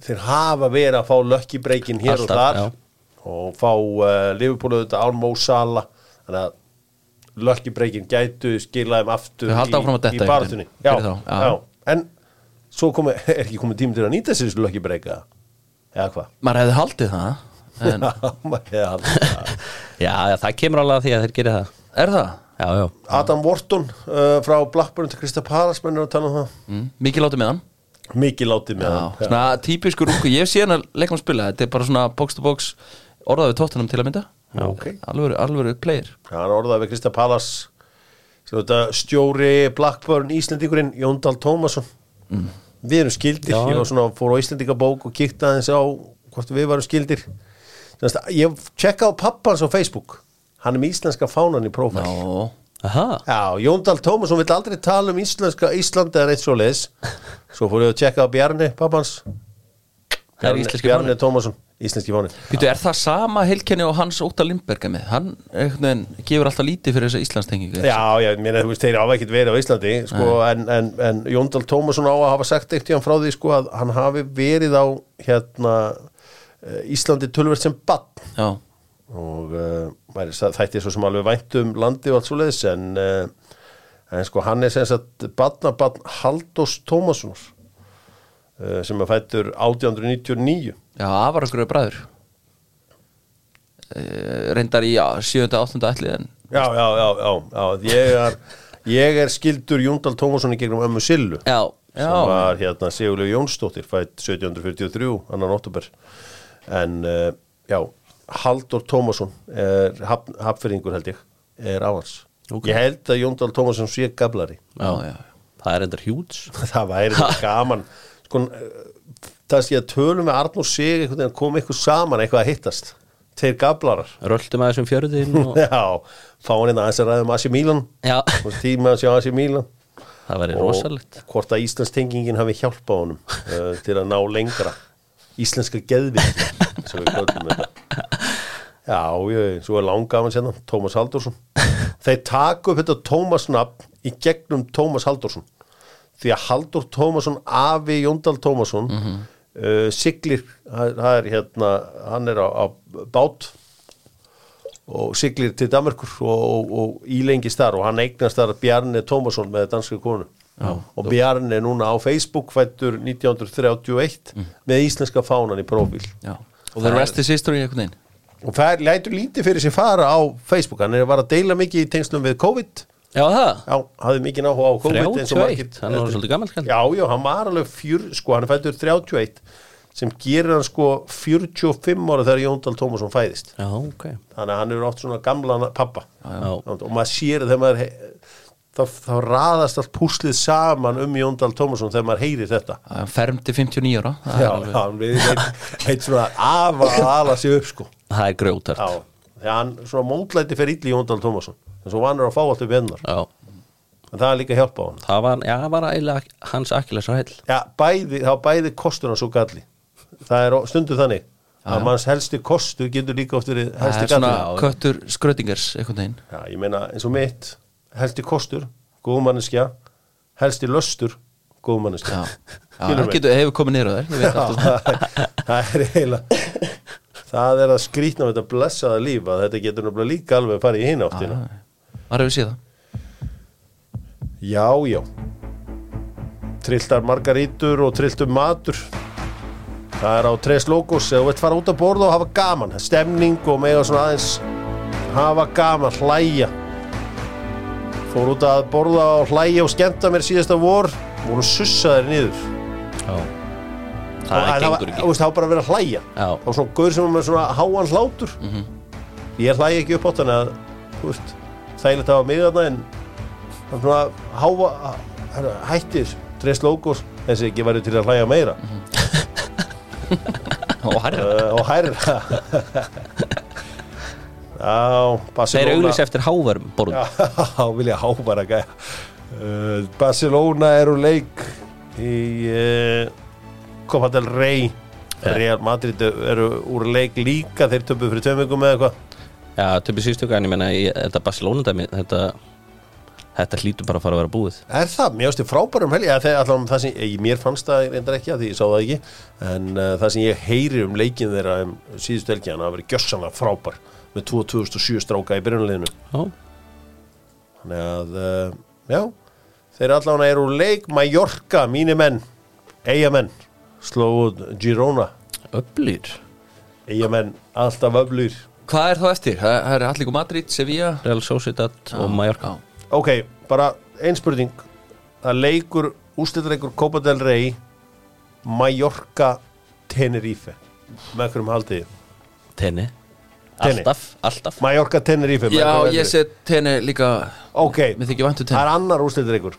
þeir hafa verið að fá lökkibreikin hér Alltaf, og þar já. og fá uh, Liverpool auðvitað án Mo Salah þannig að lökkibreikin gætu skilaðum aftur í, í barðunni já, já. já. en svo komi, er ekki komið tími til að nýta sér þessu lökkibreika eða hvað Maður hefði haldið það En maður hefði haldið það. Já, já, það kemur alveg að því að þeir gerir það er það? Já, já Adam Wharton uh, frá Blackburn til Krista Palas mennur að tala um það Mm, mikið látið með hann mikið látið með Já, hann. svona típiskur ungu, ég hef síðan að leikmann spila Þetta er bara svona box to box orðað við tóttunum til að mynda. Já, ok. Alvöru, alvöru player. Hann orðaði við Krista þetta stjóri Blackburn Íslendingurinn Jóndal Tómasson. Við erum skildir, Já. ég var svona fór á Íslendingabók og kíkti aðeins á hvort við varum skildir. Þannig að ég tjekka á pappans á Facebook. Hann er með íslenska fánan í prófæl Já, Jóndal Tómasson vill aldrei tala um íslenska Íslandi eða eitt svo leis Svo fór ég að tjekka á Bjarni, pappans. Bjarni, Bjarni. Tómasson, íslenski fáni Býtu, er það sama heilkenni og hans Óta Lindberg er með? Hann veginn gefur alltaf lítið fyrir þessa Íslandstengingu Já, já, mér þú veist, þeir hafa ekkert verið á Íslandi sko, en, en, en Jóndal Tómasson á að hafa sagt eitt í hann frá því sko, að hann hafi verið á hérna, eh, Íslandi tölvert sem bann Já, og uh, þætti svo sem alveg vænt um landi og allt svo leiðis en, uh, en sko hann er sem sagt barnabarn Haldós Tómassonar uh, sem er fættur 1899 já, afar okkur bræður Eh, Reyndar í 7. 8. ætli en já, já, já, já, já ég, er, ég er skildur Jóndal Tómasson í gegnum ömmu Sillu já, sem Já. var hérna Sigurlega Jónsdóttir fætt 1743, annan oktober en já Haldur Tómasson er haf, hafðfyrringur held ég er ávans Ok. ég held að Jóndal Tómasson sé gablari. Já, já, Það er endur hjúts það væri gaman. Sko, það sé að tölum með Arnur sig kom eitthvað saman eitthvað að hittast. Tveir gablarar. Röltum að þessum fjörðin og... já, fá hann inn aðeins að ræða um Asi og tíma að sjá Asi Milan. Það væri og rosalegt. hvort að Íslandstengingin hafi hjálpað honum uh, til að ná lengra. Íslenska geðviki sem við kvöldum þetta já, ég, svo er langafan sérna Tómas Halldórsson. Þeir taka upp þetta Tómas nafn í gegnum Tómas Halldórsson. Því að Halldór Tómasson afi Jóndal Tómasson uh, siglir það það er hérna, hann er á, á bát og siglir til Danmarkur og, og, og ílengist þar og hann eignast þar Bjarni Tómasson með danska konu Já, og Bjarni er núna á Facebook fættur 1931 með íslenska fánan í prófíl. Já. Og the rest is history einhvern veginn og það lætur lítið fyrir sér fara á Facebook. Hann er var að deila mikið í tengslum við COVID. Já, það? Já, hafði mikið náhuga á COVID eins og 31, margir- hann var svolítið gammal Já, já, hann var alveg fjör, sko, hann er fættur 31 sem gerir hann sko 45 ára þegar Jóndal Tómasson fæðist. Já, ok. Þannig að hann er oft svona gamlan pappa Já, og maður sér þegar maður þá, þá raðast allt púslið saman um Jóndal Tómasson þegar maður heyrir þetta. Hann fermdi 59 ára. Það já, alveg- hann við eitt svona afa að ala sig upp sko. Það er grjótart já, þegar hann svona mótlæti fyrir illi Jóndal Tómasson en svo vanur að fá allt upp hennar. Já, en það er líka hjálpa á hann það var, já, var eiginlega hans akkilesar heil já, bæði, þá bæði kostur hans og galli. Það er stundu þannig að manns helsti kostur getur líka oft verið helsti galli köttur skrötingers einhvern veginn. Já, ég meina eins og mitt helsti kostur, góðmanneskja helsti löstur, góðmanneskja það getur, hefur komið alltaf Já, það er eiginlega það er að skrýtna við þetta blessaða líf að þetta getur náttúrulega líka alveg að fara í hinn áttina. Var hefur séð það? Já, já. Trilltar margarítur og trilltur matur. Það er á tres logos eða þú veit fara út að borða og hafa gaman. Stemning og mega svona aðeins hafa gaman, hlæja fór út að borða og hlæja og skemmta mér síðasta vor. Voru sussaðir niður. Já. Það gengur var- ekki. það var bara að vera að hlæja. Já. það var svona gaur sem var með svona háan hlátur. Ég hlæja ekki upp á þannig að veist, þægilegt að hafa mig þarna en svona háa hættir, tres logos þessi ekki væri til að hlæja meira. Og herra uh, og hærra Þeir auglýs eftir hávarum borð Já, vilja hábara gæja. Uh, Barcelona er úr leik í uh, Copa del Rey. Real Madrid eru úr leik líka þeir töpu fyrir vikum eða eitthvað. Já, töfum síðstöku en ég menna þetta Barcelona dæmi þetta, þetta hlýtur bara að fara að vera búið. Er það? Mér ástu frábærum helgi. Það sem, ég, mér fannst það reyndar ekki að því ég sá það ekki. En uh, það sem ég heyri um leikin þeirra um síðustu helgi hann að vera gjössanlega frábær með 2007 stráka í byrjunleginu Já, Þannig að, uh, já, þeir allan eru leik Mallorca, mínir menn, eigamenn, slóðu Girona, öflýr. Eigamenn, alltaf öflur. hvað er þá eftir? það það er Alliko Madrid, Sevilla? Real Sociedad og Mallorca. Já. Ok, bara ein spurning, það leikur, úrslitaleikur Copa del Rey, Mallorca, Tenerife, með hverjum haldið þið? Alltaf, alltaf. Mallorca, Tenerife. já, ég set tenni líka. Ok, mér þykir vantu það er annar úrslitaleikur,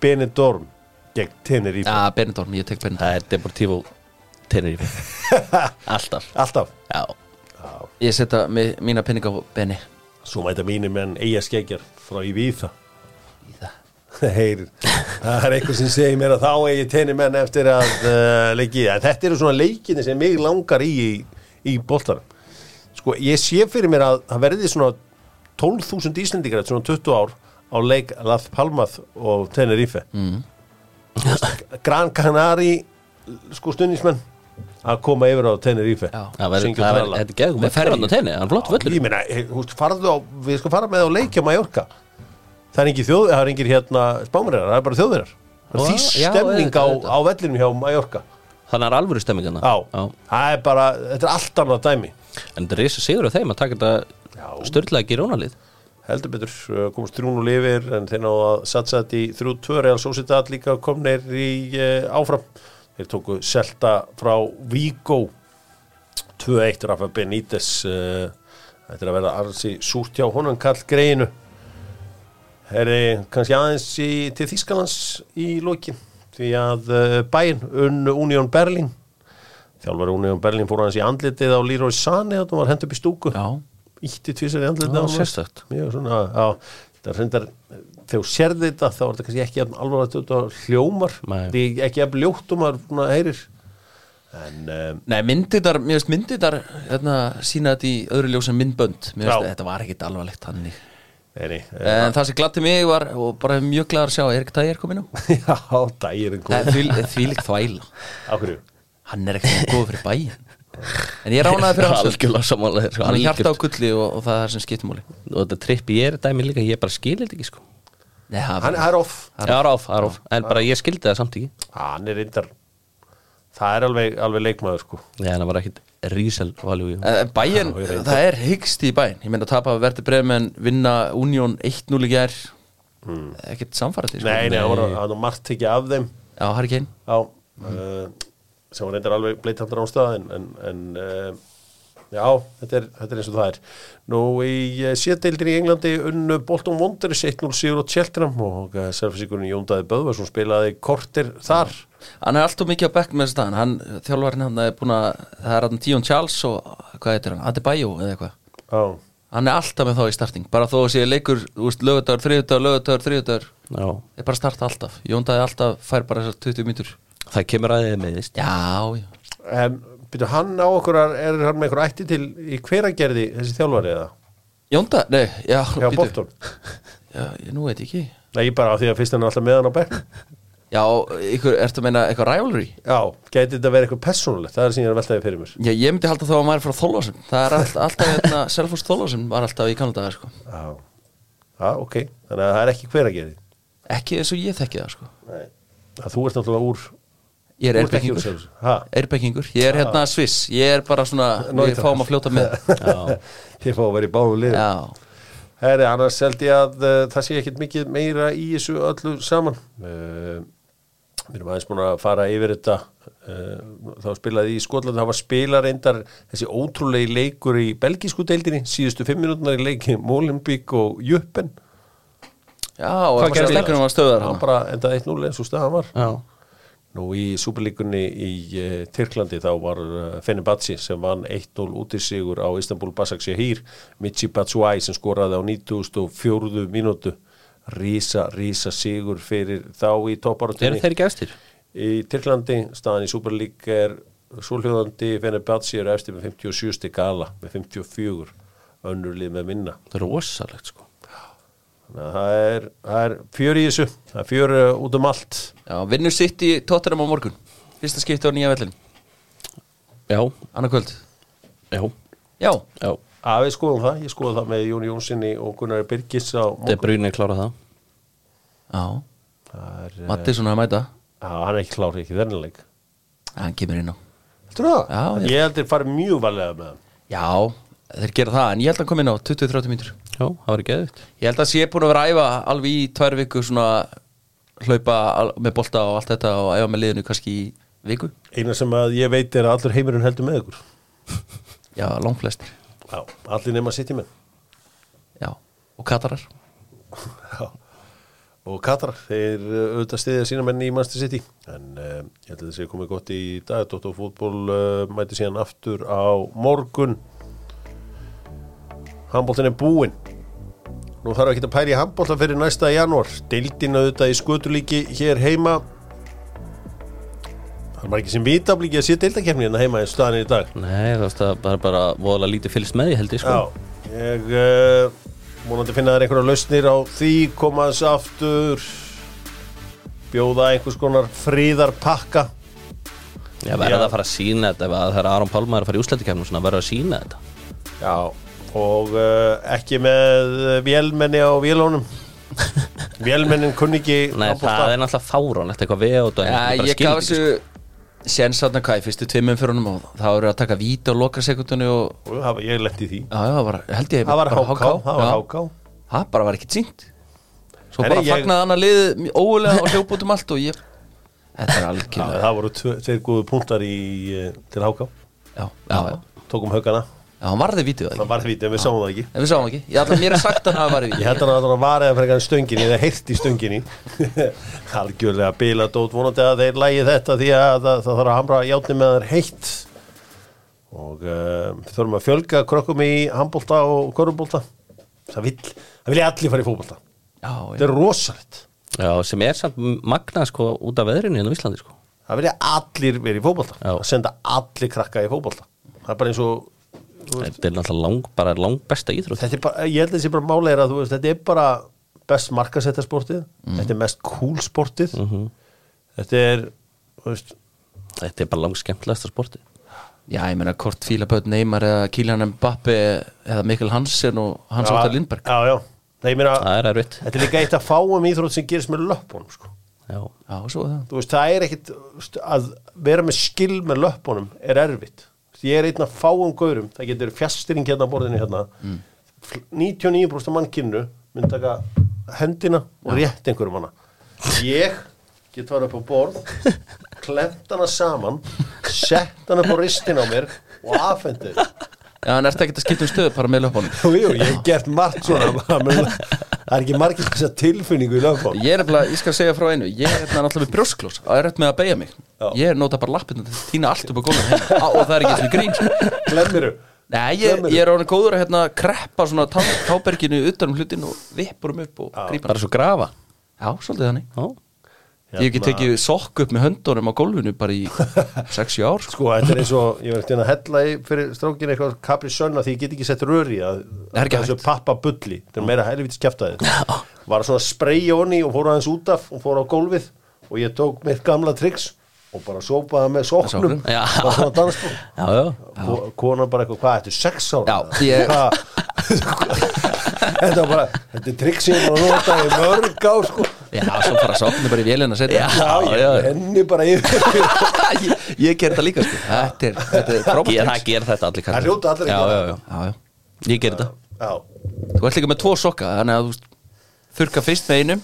Benidorm, gegn Tenerife. já, Benidorm, ég tek Benidorm. Það er Deportivo Tenerife Alltaf. Alltaf. Já, ég setja mi- mína penninga á Benny Svo mæta mínir menn eiga skeggjar frá Ívíða Heyr, það er eitthvað sem segir mér að þá eigi tenni menn eftir að uh, leiki. En þetta eru svona leikinni sem mig langar í í, í boltanum sko, ég sé fyrir mér að það verði svona 12.000 Íslendingar eftir svona 20 ár á leik Lath Palmath og Tenerife. Mm. Gran Canari sko stundismenn að koma yfir á Tenerife. Já. það verður, er geðum Með völlur ferju. á er meina, eh, þú veist, farðu á, við sko fara með á leikja Mallorca. Það er engin þjóð, það er engin hérna spámurinn, það er bara Já, er því já, stemning á, auðvitað, á vellinum hjá Mallorca. Þannig að það er alvöru stemming hana Já, það er bara, þetta er allt annað dæmi En þetta er reysa sigur á þeim að taka þetta störðlega girónalið Heldur betur, uh, komast þrjún og lifir en þeir náðu að satsa þetta í þrjú tvö Real Sociedad líka komnir í uh, áfram. Þeir tóku Selta frá Vigo. 2-1 Rafa Benítez uh, Þetta er að vera arsi súrt hjá honum kall greinu. Herri, kannski aðeins í, til Þískalands í lokin því að uh, bæinn Union Berlin þjálfari Union Berlin fór hans í andlitið á Leroy Sané þetta var hent upp í stúku. Já, ítti tvisar í andlitið á já, það er reyndar þegar sérði þetta þá er þetta kannski ekki þetta hljómar. Nei. því ekki að ljótt um að svona heyrir. En um, Nei, myndirnar, mér finnst myndirnar hérna, sína þetta í öðru ljós en myndbönd. Mér Já. þetta var ekkit alvarlegt þannig. Nei, En það sem gladdi mig var, og bara mjög glæður að sjá Erik Dæger kom inn á. Já, dagirinn Nei, kom Því því líkt þvæla. Á hverju Hann er ekkert góð fyrir bæin En ég ránaði fyrir hans Algjörlega samanlega sko, Hann er hjarta á gulli og, og það er það sem skiptumóli Og þetta trippi ég er dæmi líka Ég bara skildi þetta ekki sko. Nei, það hann það er off. það er ráf En bara ég skildi það samt ekki. Hann er reyndar það er alveg, alveg leikmaður sko. Já, en það var ekkit rísel. Eh, reyndi. það er hyggst í bæinn Ég meina að tapa verði bremen vinna Union 1-0 í gær. Ekkert samfærandi sko. Hmm. nei, nei, hann var hann var margt ekki af þeim. Já, Harry Kane. Já, uh, sem var reyndar alveg bleitandur ástæða en, en, en uh, já, þetta er, þetta er eins og það er. Nú í uh, séteildin í Englandi unnu Bolton Wanderers 1-0 sigur á Cheltenham og uh, selfisíkurinn Jóndaði Böðvarsson spilaði kortir þar. Hann er alltaf mikið á bekk með þessu staðan Hann, þjálfarinn hann er búin að Það er hann Tíón Charles og hvað heitir hann Adebayo eða eitthvað. Hann er alltaf með þá í starting Bara þó að sé leikur, þriðudagur, lögadagur, þriðudagur Já, Er bara að starta alltaf Jóndaði alltaf fær bara þessar 20 mítur það kemur að þið meðist Já, já. En byrju hann á okkur er hann með eitthvað ætti til í hveragerði þessi þjálfari eða? Jónda, nei, já, já. Bolton. Já, ég nú veit ég ekki. Nei, bara af því að fyrst hann er alltaf með hann á bekk Já, ykkur, ertu að meina eitthvað rivalry? já, gæti þetta verið eitthvað persónulegt? Það er sem ég er að veltaði fyrir mér. Já, ég myndi halda þá að maður er frá Þólásum Það er all, alltaf, hérna, Selfoss Þólásum var alltaf í Kanada, sko. Já, já, ok. Þannig að það er ekki hveragerði. Ekki eins og ég þekki það, sko. Þú ert náttúrulega úr Ég er. Ha? Erbekkingur, ég er hérna Sviss. Ég er bara svona, Nói við fáum að fljóta með. Já, þið fá að vera í báðum liðum. Já, Herri, annars held ég að uh, það sé ekkit mikið meira í þessu öllu saman. Uh, Við erum aðeins búin að fara yfir þetta. Uh, þá spilaði í Skotland það var spila reyndar þessi ótrúlegi leikur í belgísku deildinni. Síðustu fimm minútunar í leiki Molenbeek og Juppen. Já, og leikunum var stöðar hann bara endaði 1-0 eins og staðan var. Já Nú í Superlíkunni í uh, Tyrklandi þá var uh, Fenerbahce sem vann 1-0 út í sigur á Istanbul Basaksehir Michi Batshuayi sem skoraði á 94. mínútu. Rísa, rísa sigur fyrir þá í Eru topparátunni þeir gestir? í Tyrklandi, staðan í Superlík er Súlhjóðandi Fenerbahce er eftir með 57 stig gala með 54 önnur lið með minna. Það er rosalegt sko það er, það er fjör í þessu. Það er fjör uh, út um allt. Já, vinnur sitt í Tottenham á morgun? Fyrsta skipti á nýja vellin, Já, annað kvöld? Já, Já, já. Að við skoðum það, ég skoðum það með Jóni Jónssoni og Gunnar Birgis á Það er brunni klára það. Já, Það er, uh, Mattisson að mæta. Já, hann er ekki klár, ekki þennileg Hann kemur inn á. Það? Já, ég- held að fara mjög varlega með hann. Já, þeir gera það, en ég held að hann kom inn á 20-30 mínútur Já, það var ekki eðvitt Ég held að sé búin að vera að æfa alveg í tvær viku svona hlaupa með bolta og allt þetta og æfa með liðinu kannski í viku. Eina sem að ég veit er að allur heimurinn heldur með ykkur. Já, langflestir Já, allir nema sitt í menn. Já, og katarar. Já Og Katar, þeir uh, auðvitað stiðja sína menn í Manchester City. En uh, ég held að það sé komið gott í dag. Dóttar fútból uh, mæti síðan aftur á morgun Handbóltin er búinn. Nú þarf ekki að pæri handbólta fyrir næsta janúar. Deildin auðvitað í skutulíki hér heima. Það er maður ekki sem vitablíki að sé deildakefni hérna heima í staðan í dag. Nei, það að bara, bara voðalega lítið fylgst með því held ég sko. Já, ég uh, múnandi finna þær einhverja lausnir á því koma þess aftur bjóða einhvers konar fríðarpakka Já, verða Já. það að fara að sína þetta ef að það er Aron Pálmar að fara í úslættikefnum svona verða að sína þetta. Já, og uh, ekki með vélmenni á vélónum Vélmennin kunni ekki Nei, það er náttúrulega fáránlegt eitthvað við og Já, ég gaf þessu séns aðna hvað í fyrstu tveimum fyrir honum og það voru að taka víta og loka sekundunni og Og Ég letti því. Já, já, var, held ég Það var bara háká, það var Já. háká Það bara var ekki sínt Svo Nei, bara ég- fagnaði hann að liði óulega og hljópa út um allt og ég Þetta er Já, algjörlega Það voru tvö- tveir góðu punktar í, uh, til háká Já, já, já. Tókum haugana Já, hann varði vítið það það ekki? var vítið en við sáum það ekki. En við sáum ekki, ég ætla mér er sagt að hann varði Ég vítið held að hann að hann var eða frekar en stöngin eða heyrt í stöngin algjörlega bila dót vonandi að þeir lægi þetta því að það, það þarf að hamra játni með þeir heitt. Og uh, þurfum að fjölga krökkum í handbólta og korfbólta það vil, það vilja allir fara í fótbólta Já, þetta er rosalegt. Já, sem er samt magnað sko út af veðrinu hérna á Íslandi sko. Það að senda allir krakka í fótbólta Þetta er náttúrulega lang, bara lang besta íþrótt. Þetta er bara, ég held að bara máli er að þú veist, þetta er bara best markasetta sportið. Þetta er mest cool sportið. Þetta er þú veist, Þetta er bara lang skemmtilegasta sporti Já, ég meina hvort Fíla Böt Neymar eða Kílan Mbappi eða Mikkel Hansen og Hans Óttar Lindberg. Já, já. Nei, meina, Það er erfitt. Þetta er líka eitt að fáum íþrótt sem gerist með löppunum sko. Já, Já, svo er það. Þú veist, það er ekkit þú veist, að vera með skil með löppunum er erfitt ég er einn að fáum gaurum það getur fjastring hérna borðinu hérna. Mm. 99% af mannkynnu mynd taka hendina og rétt einhverjum hana. Ég get farið upp á borð klemt hana saman sett hana á ristin á mér og afhendið Já, en ertu ekkert að skipta um stöðu bara með löpunum Jú, jú, ég hef gert margt svona menn það er ekki margir þess að tilfinningu í lögfón Ég er nefnilega, ég skal segja frá einu. Ég er hérna náttúrulega með brjósklós og er rétt með að beigja mig. Já. Ég er nota bara lappinu til að týna allt upp á gólfinu heima. Á, og það er ekki sem grín sko. Glemmiru. Nei, ég, ég er ánum góður að hérna kreppa svona tá, táberginu utan um hlutin og vippurum upp og grípa bara svo grafa. Já, svolítið þannig. Já, Ég hef ekki tekið sokk upp með höndunum á gólfinu bara í 6-7 ár sko. Sko, þetta er eins og, ég verði að hella í fyrir strókinu eitthvað kapri sönna því ég get ekki sett röri að, er þessu pappa bulli, þetta er meira helvítið skjaftaði var svona að spreyja honni og fór aðeins út af og fór á gólfið og ég tók mitt gamla triks og bara sópaði með? Já. bara svona Ko- konan bara eitthvað, hvað, þetta er sex ára? Já, ég- þetta var bara þetta er trikk sem ég að Já, svo fara soknu bara í vélina að setja já, ég henni bara yfir ég, ég ger þetta líka sko. Þetta er, þetta er frábært það ger þetta allir það hljóta allir já, að já, já, Já, já ég ger þetta. Já, Þú ert líka með tvo sokka Þannig að þú þurka fyrst með einum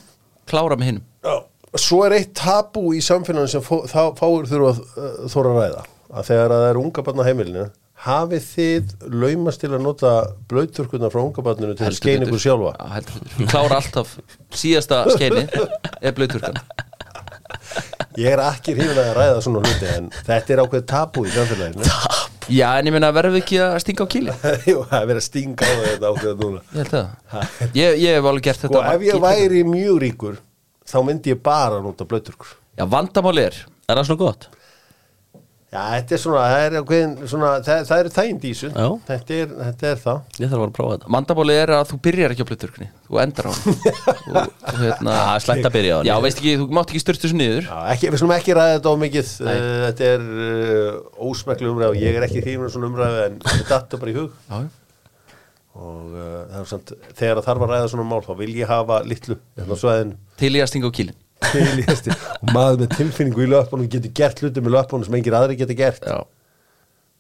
Klára með hinum. Já, svo er eitt tabú í samfélaginu sem fó, þá, fáir þurfa að uh, þóra að ræða. Að þegar að það er unga barna heimilinu hafið þið laumast til að nota blöyturkurnar frá unga barninu til að skeina ykkur sjálfa? Já, heldur betur. Klára alltaf. Síðasta skeini Er blöyturkan ég er ekki hrifin að ræða svona hluti en þetta er ákveð tabú í samfélaginu. Já, en ég meina verðum við ekki að stinga á kýli Jú, það er verið að stinga á þetta ákveð núna. Ég held það. Ég, ég hef alveg gert og þetta ef ég væri mjög ríkur þá myndi ég bara nota blöyturkur Já, vandamáli er Er það svona gott? Já, þetta er svona, það er ákveðin svona, það, það er þægind í þessu. Þetta er, þetta er það. Ég þarf að fara að prófa þetta. Vandamáli er að þú byrjar ekki á blöyturkni Þú endar á hann hérna, Það er slæmt að byrja á hann Já, veist ekki, þú mátt ekki styrtu þessu niður. Já, ekki, við slum ekki ræða þetta á mikið. Uh, þetta er uh, ósmeklu umræð og ég er ekki hrifin af svona umræð en þetta datta bara í hug. Já, og uh, það er samt, þegar það þarf að ræða svona mál þá vil ég hafa litlu hérna á svæðinu. Til ég að stinga á hesti og maður með tilfinningu í löpunum getur gert hluti með löpunum sem engir aðri getur gert. Já,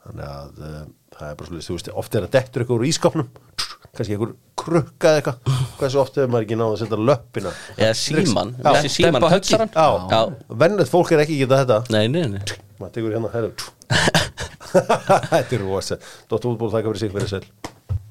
þannig að uh, það er bara svolítið, þú veist, oft er að dettur eitthvað úr ískapnum kannski einhver krukka eða eitthvað. Hversu oft hefur maður ekki náð að setja löppina? Eða síman síman Já. vennilegt fólk er ekki að geta þetta. Nei, nei, nei. Maður tekur hérna, herru þetta er rosa. Dóttur útból þakka fyrir sig fyrir sér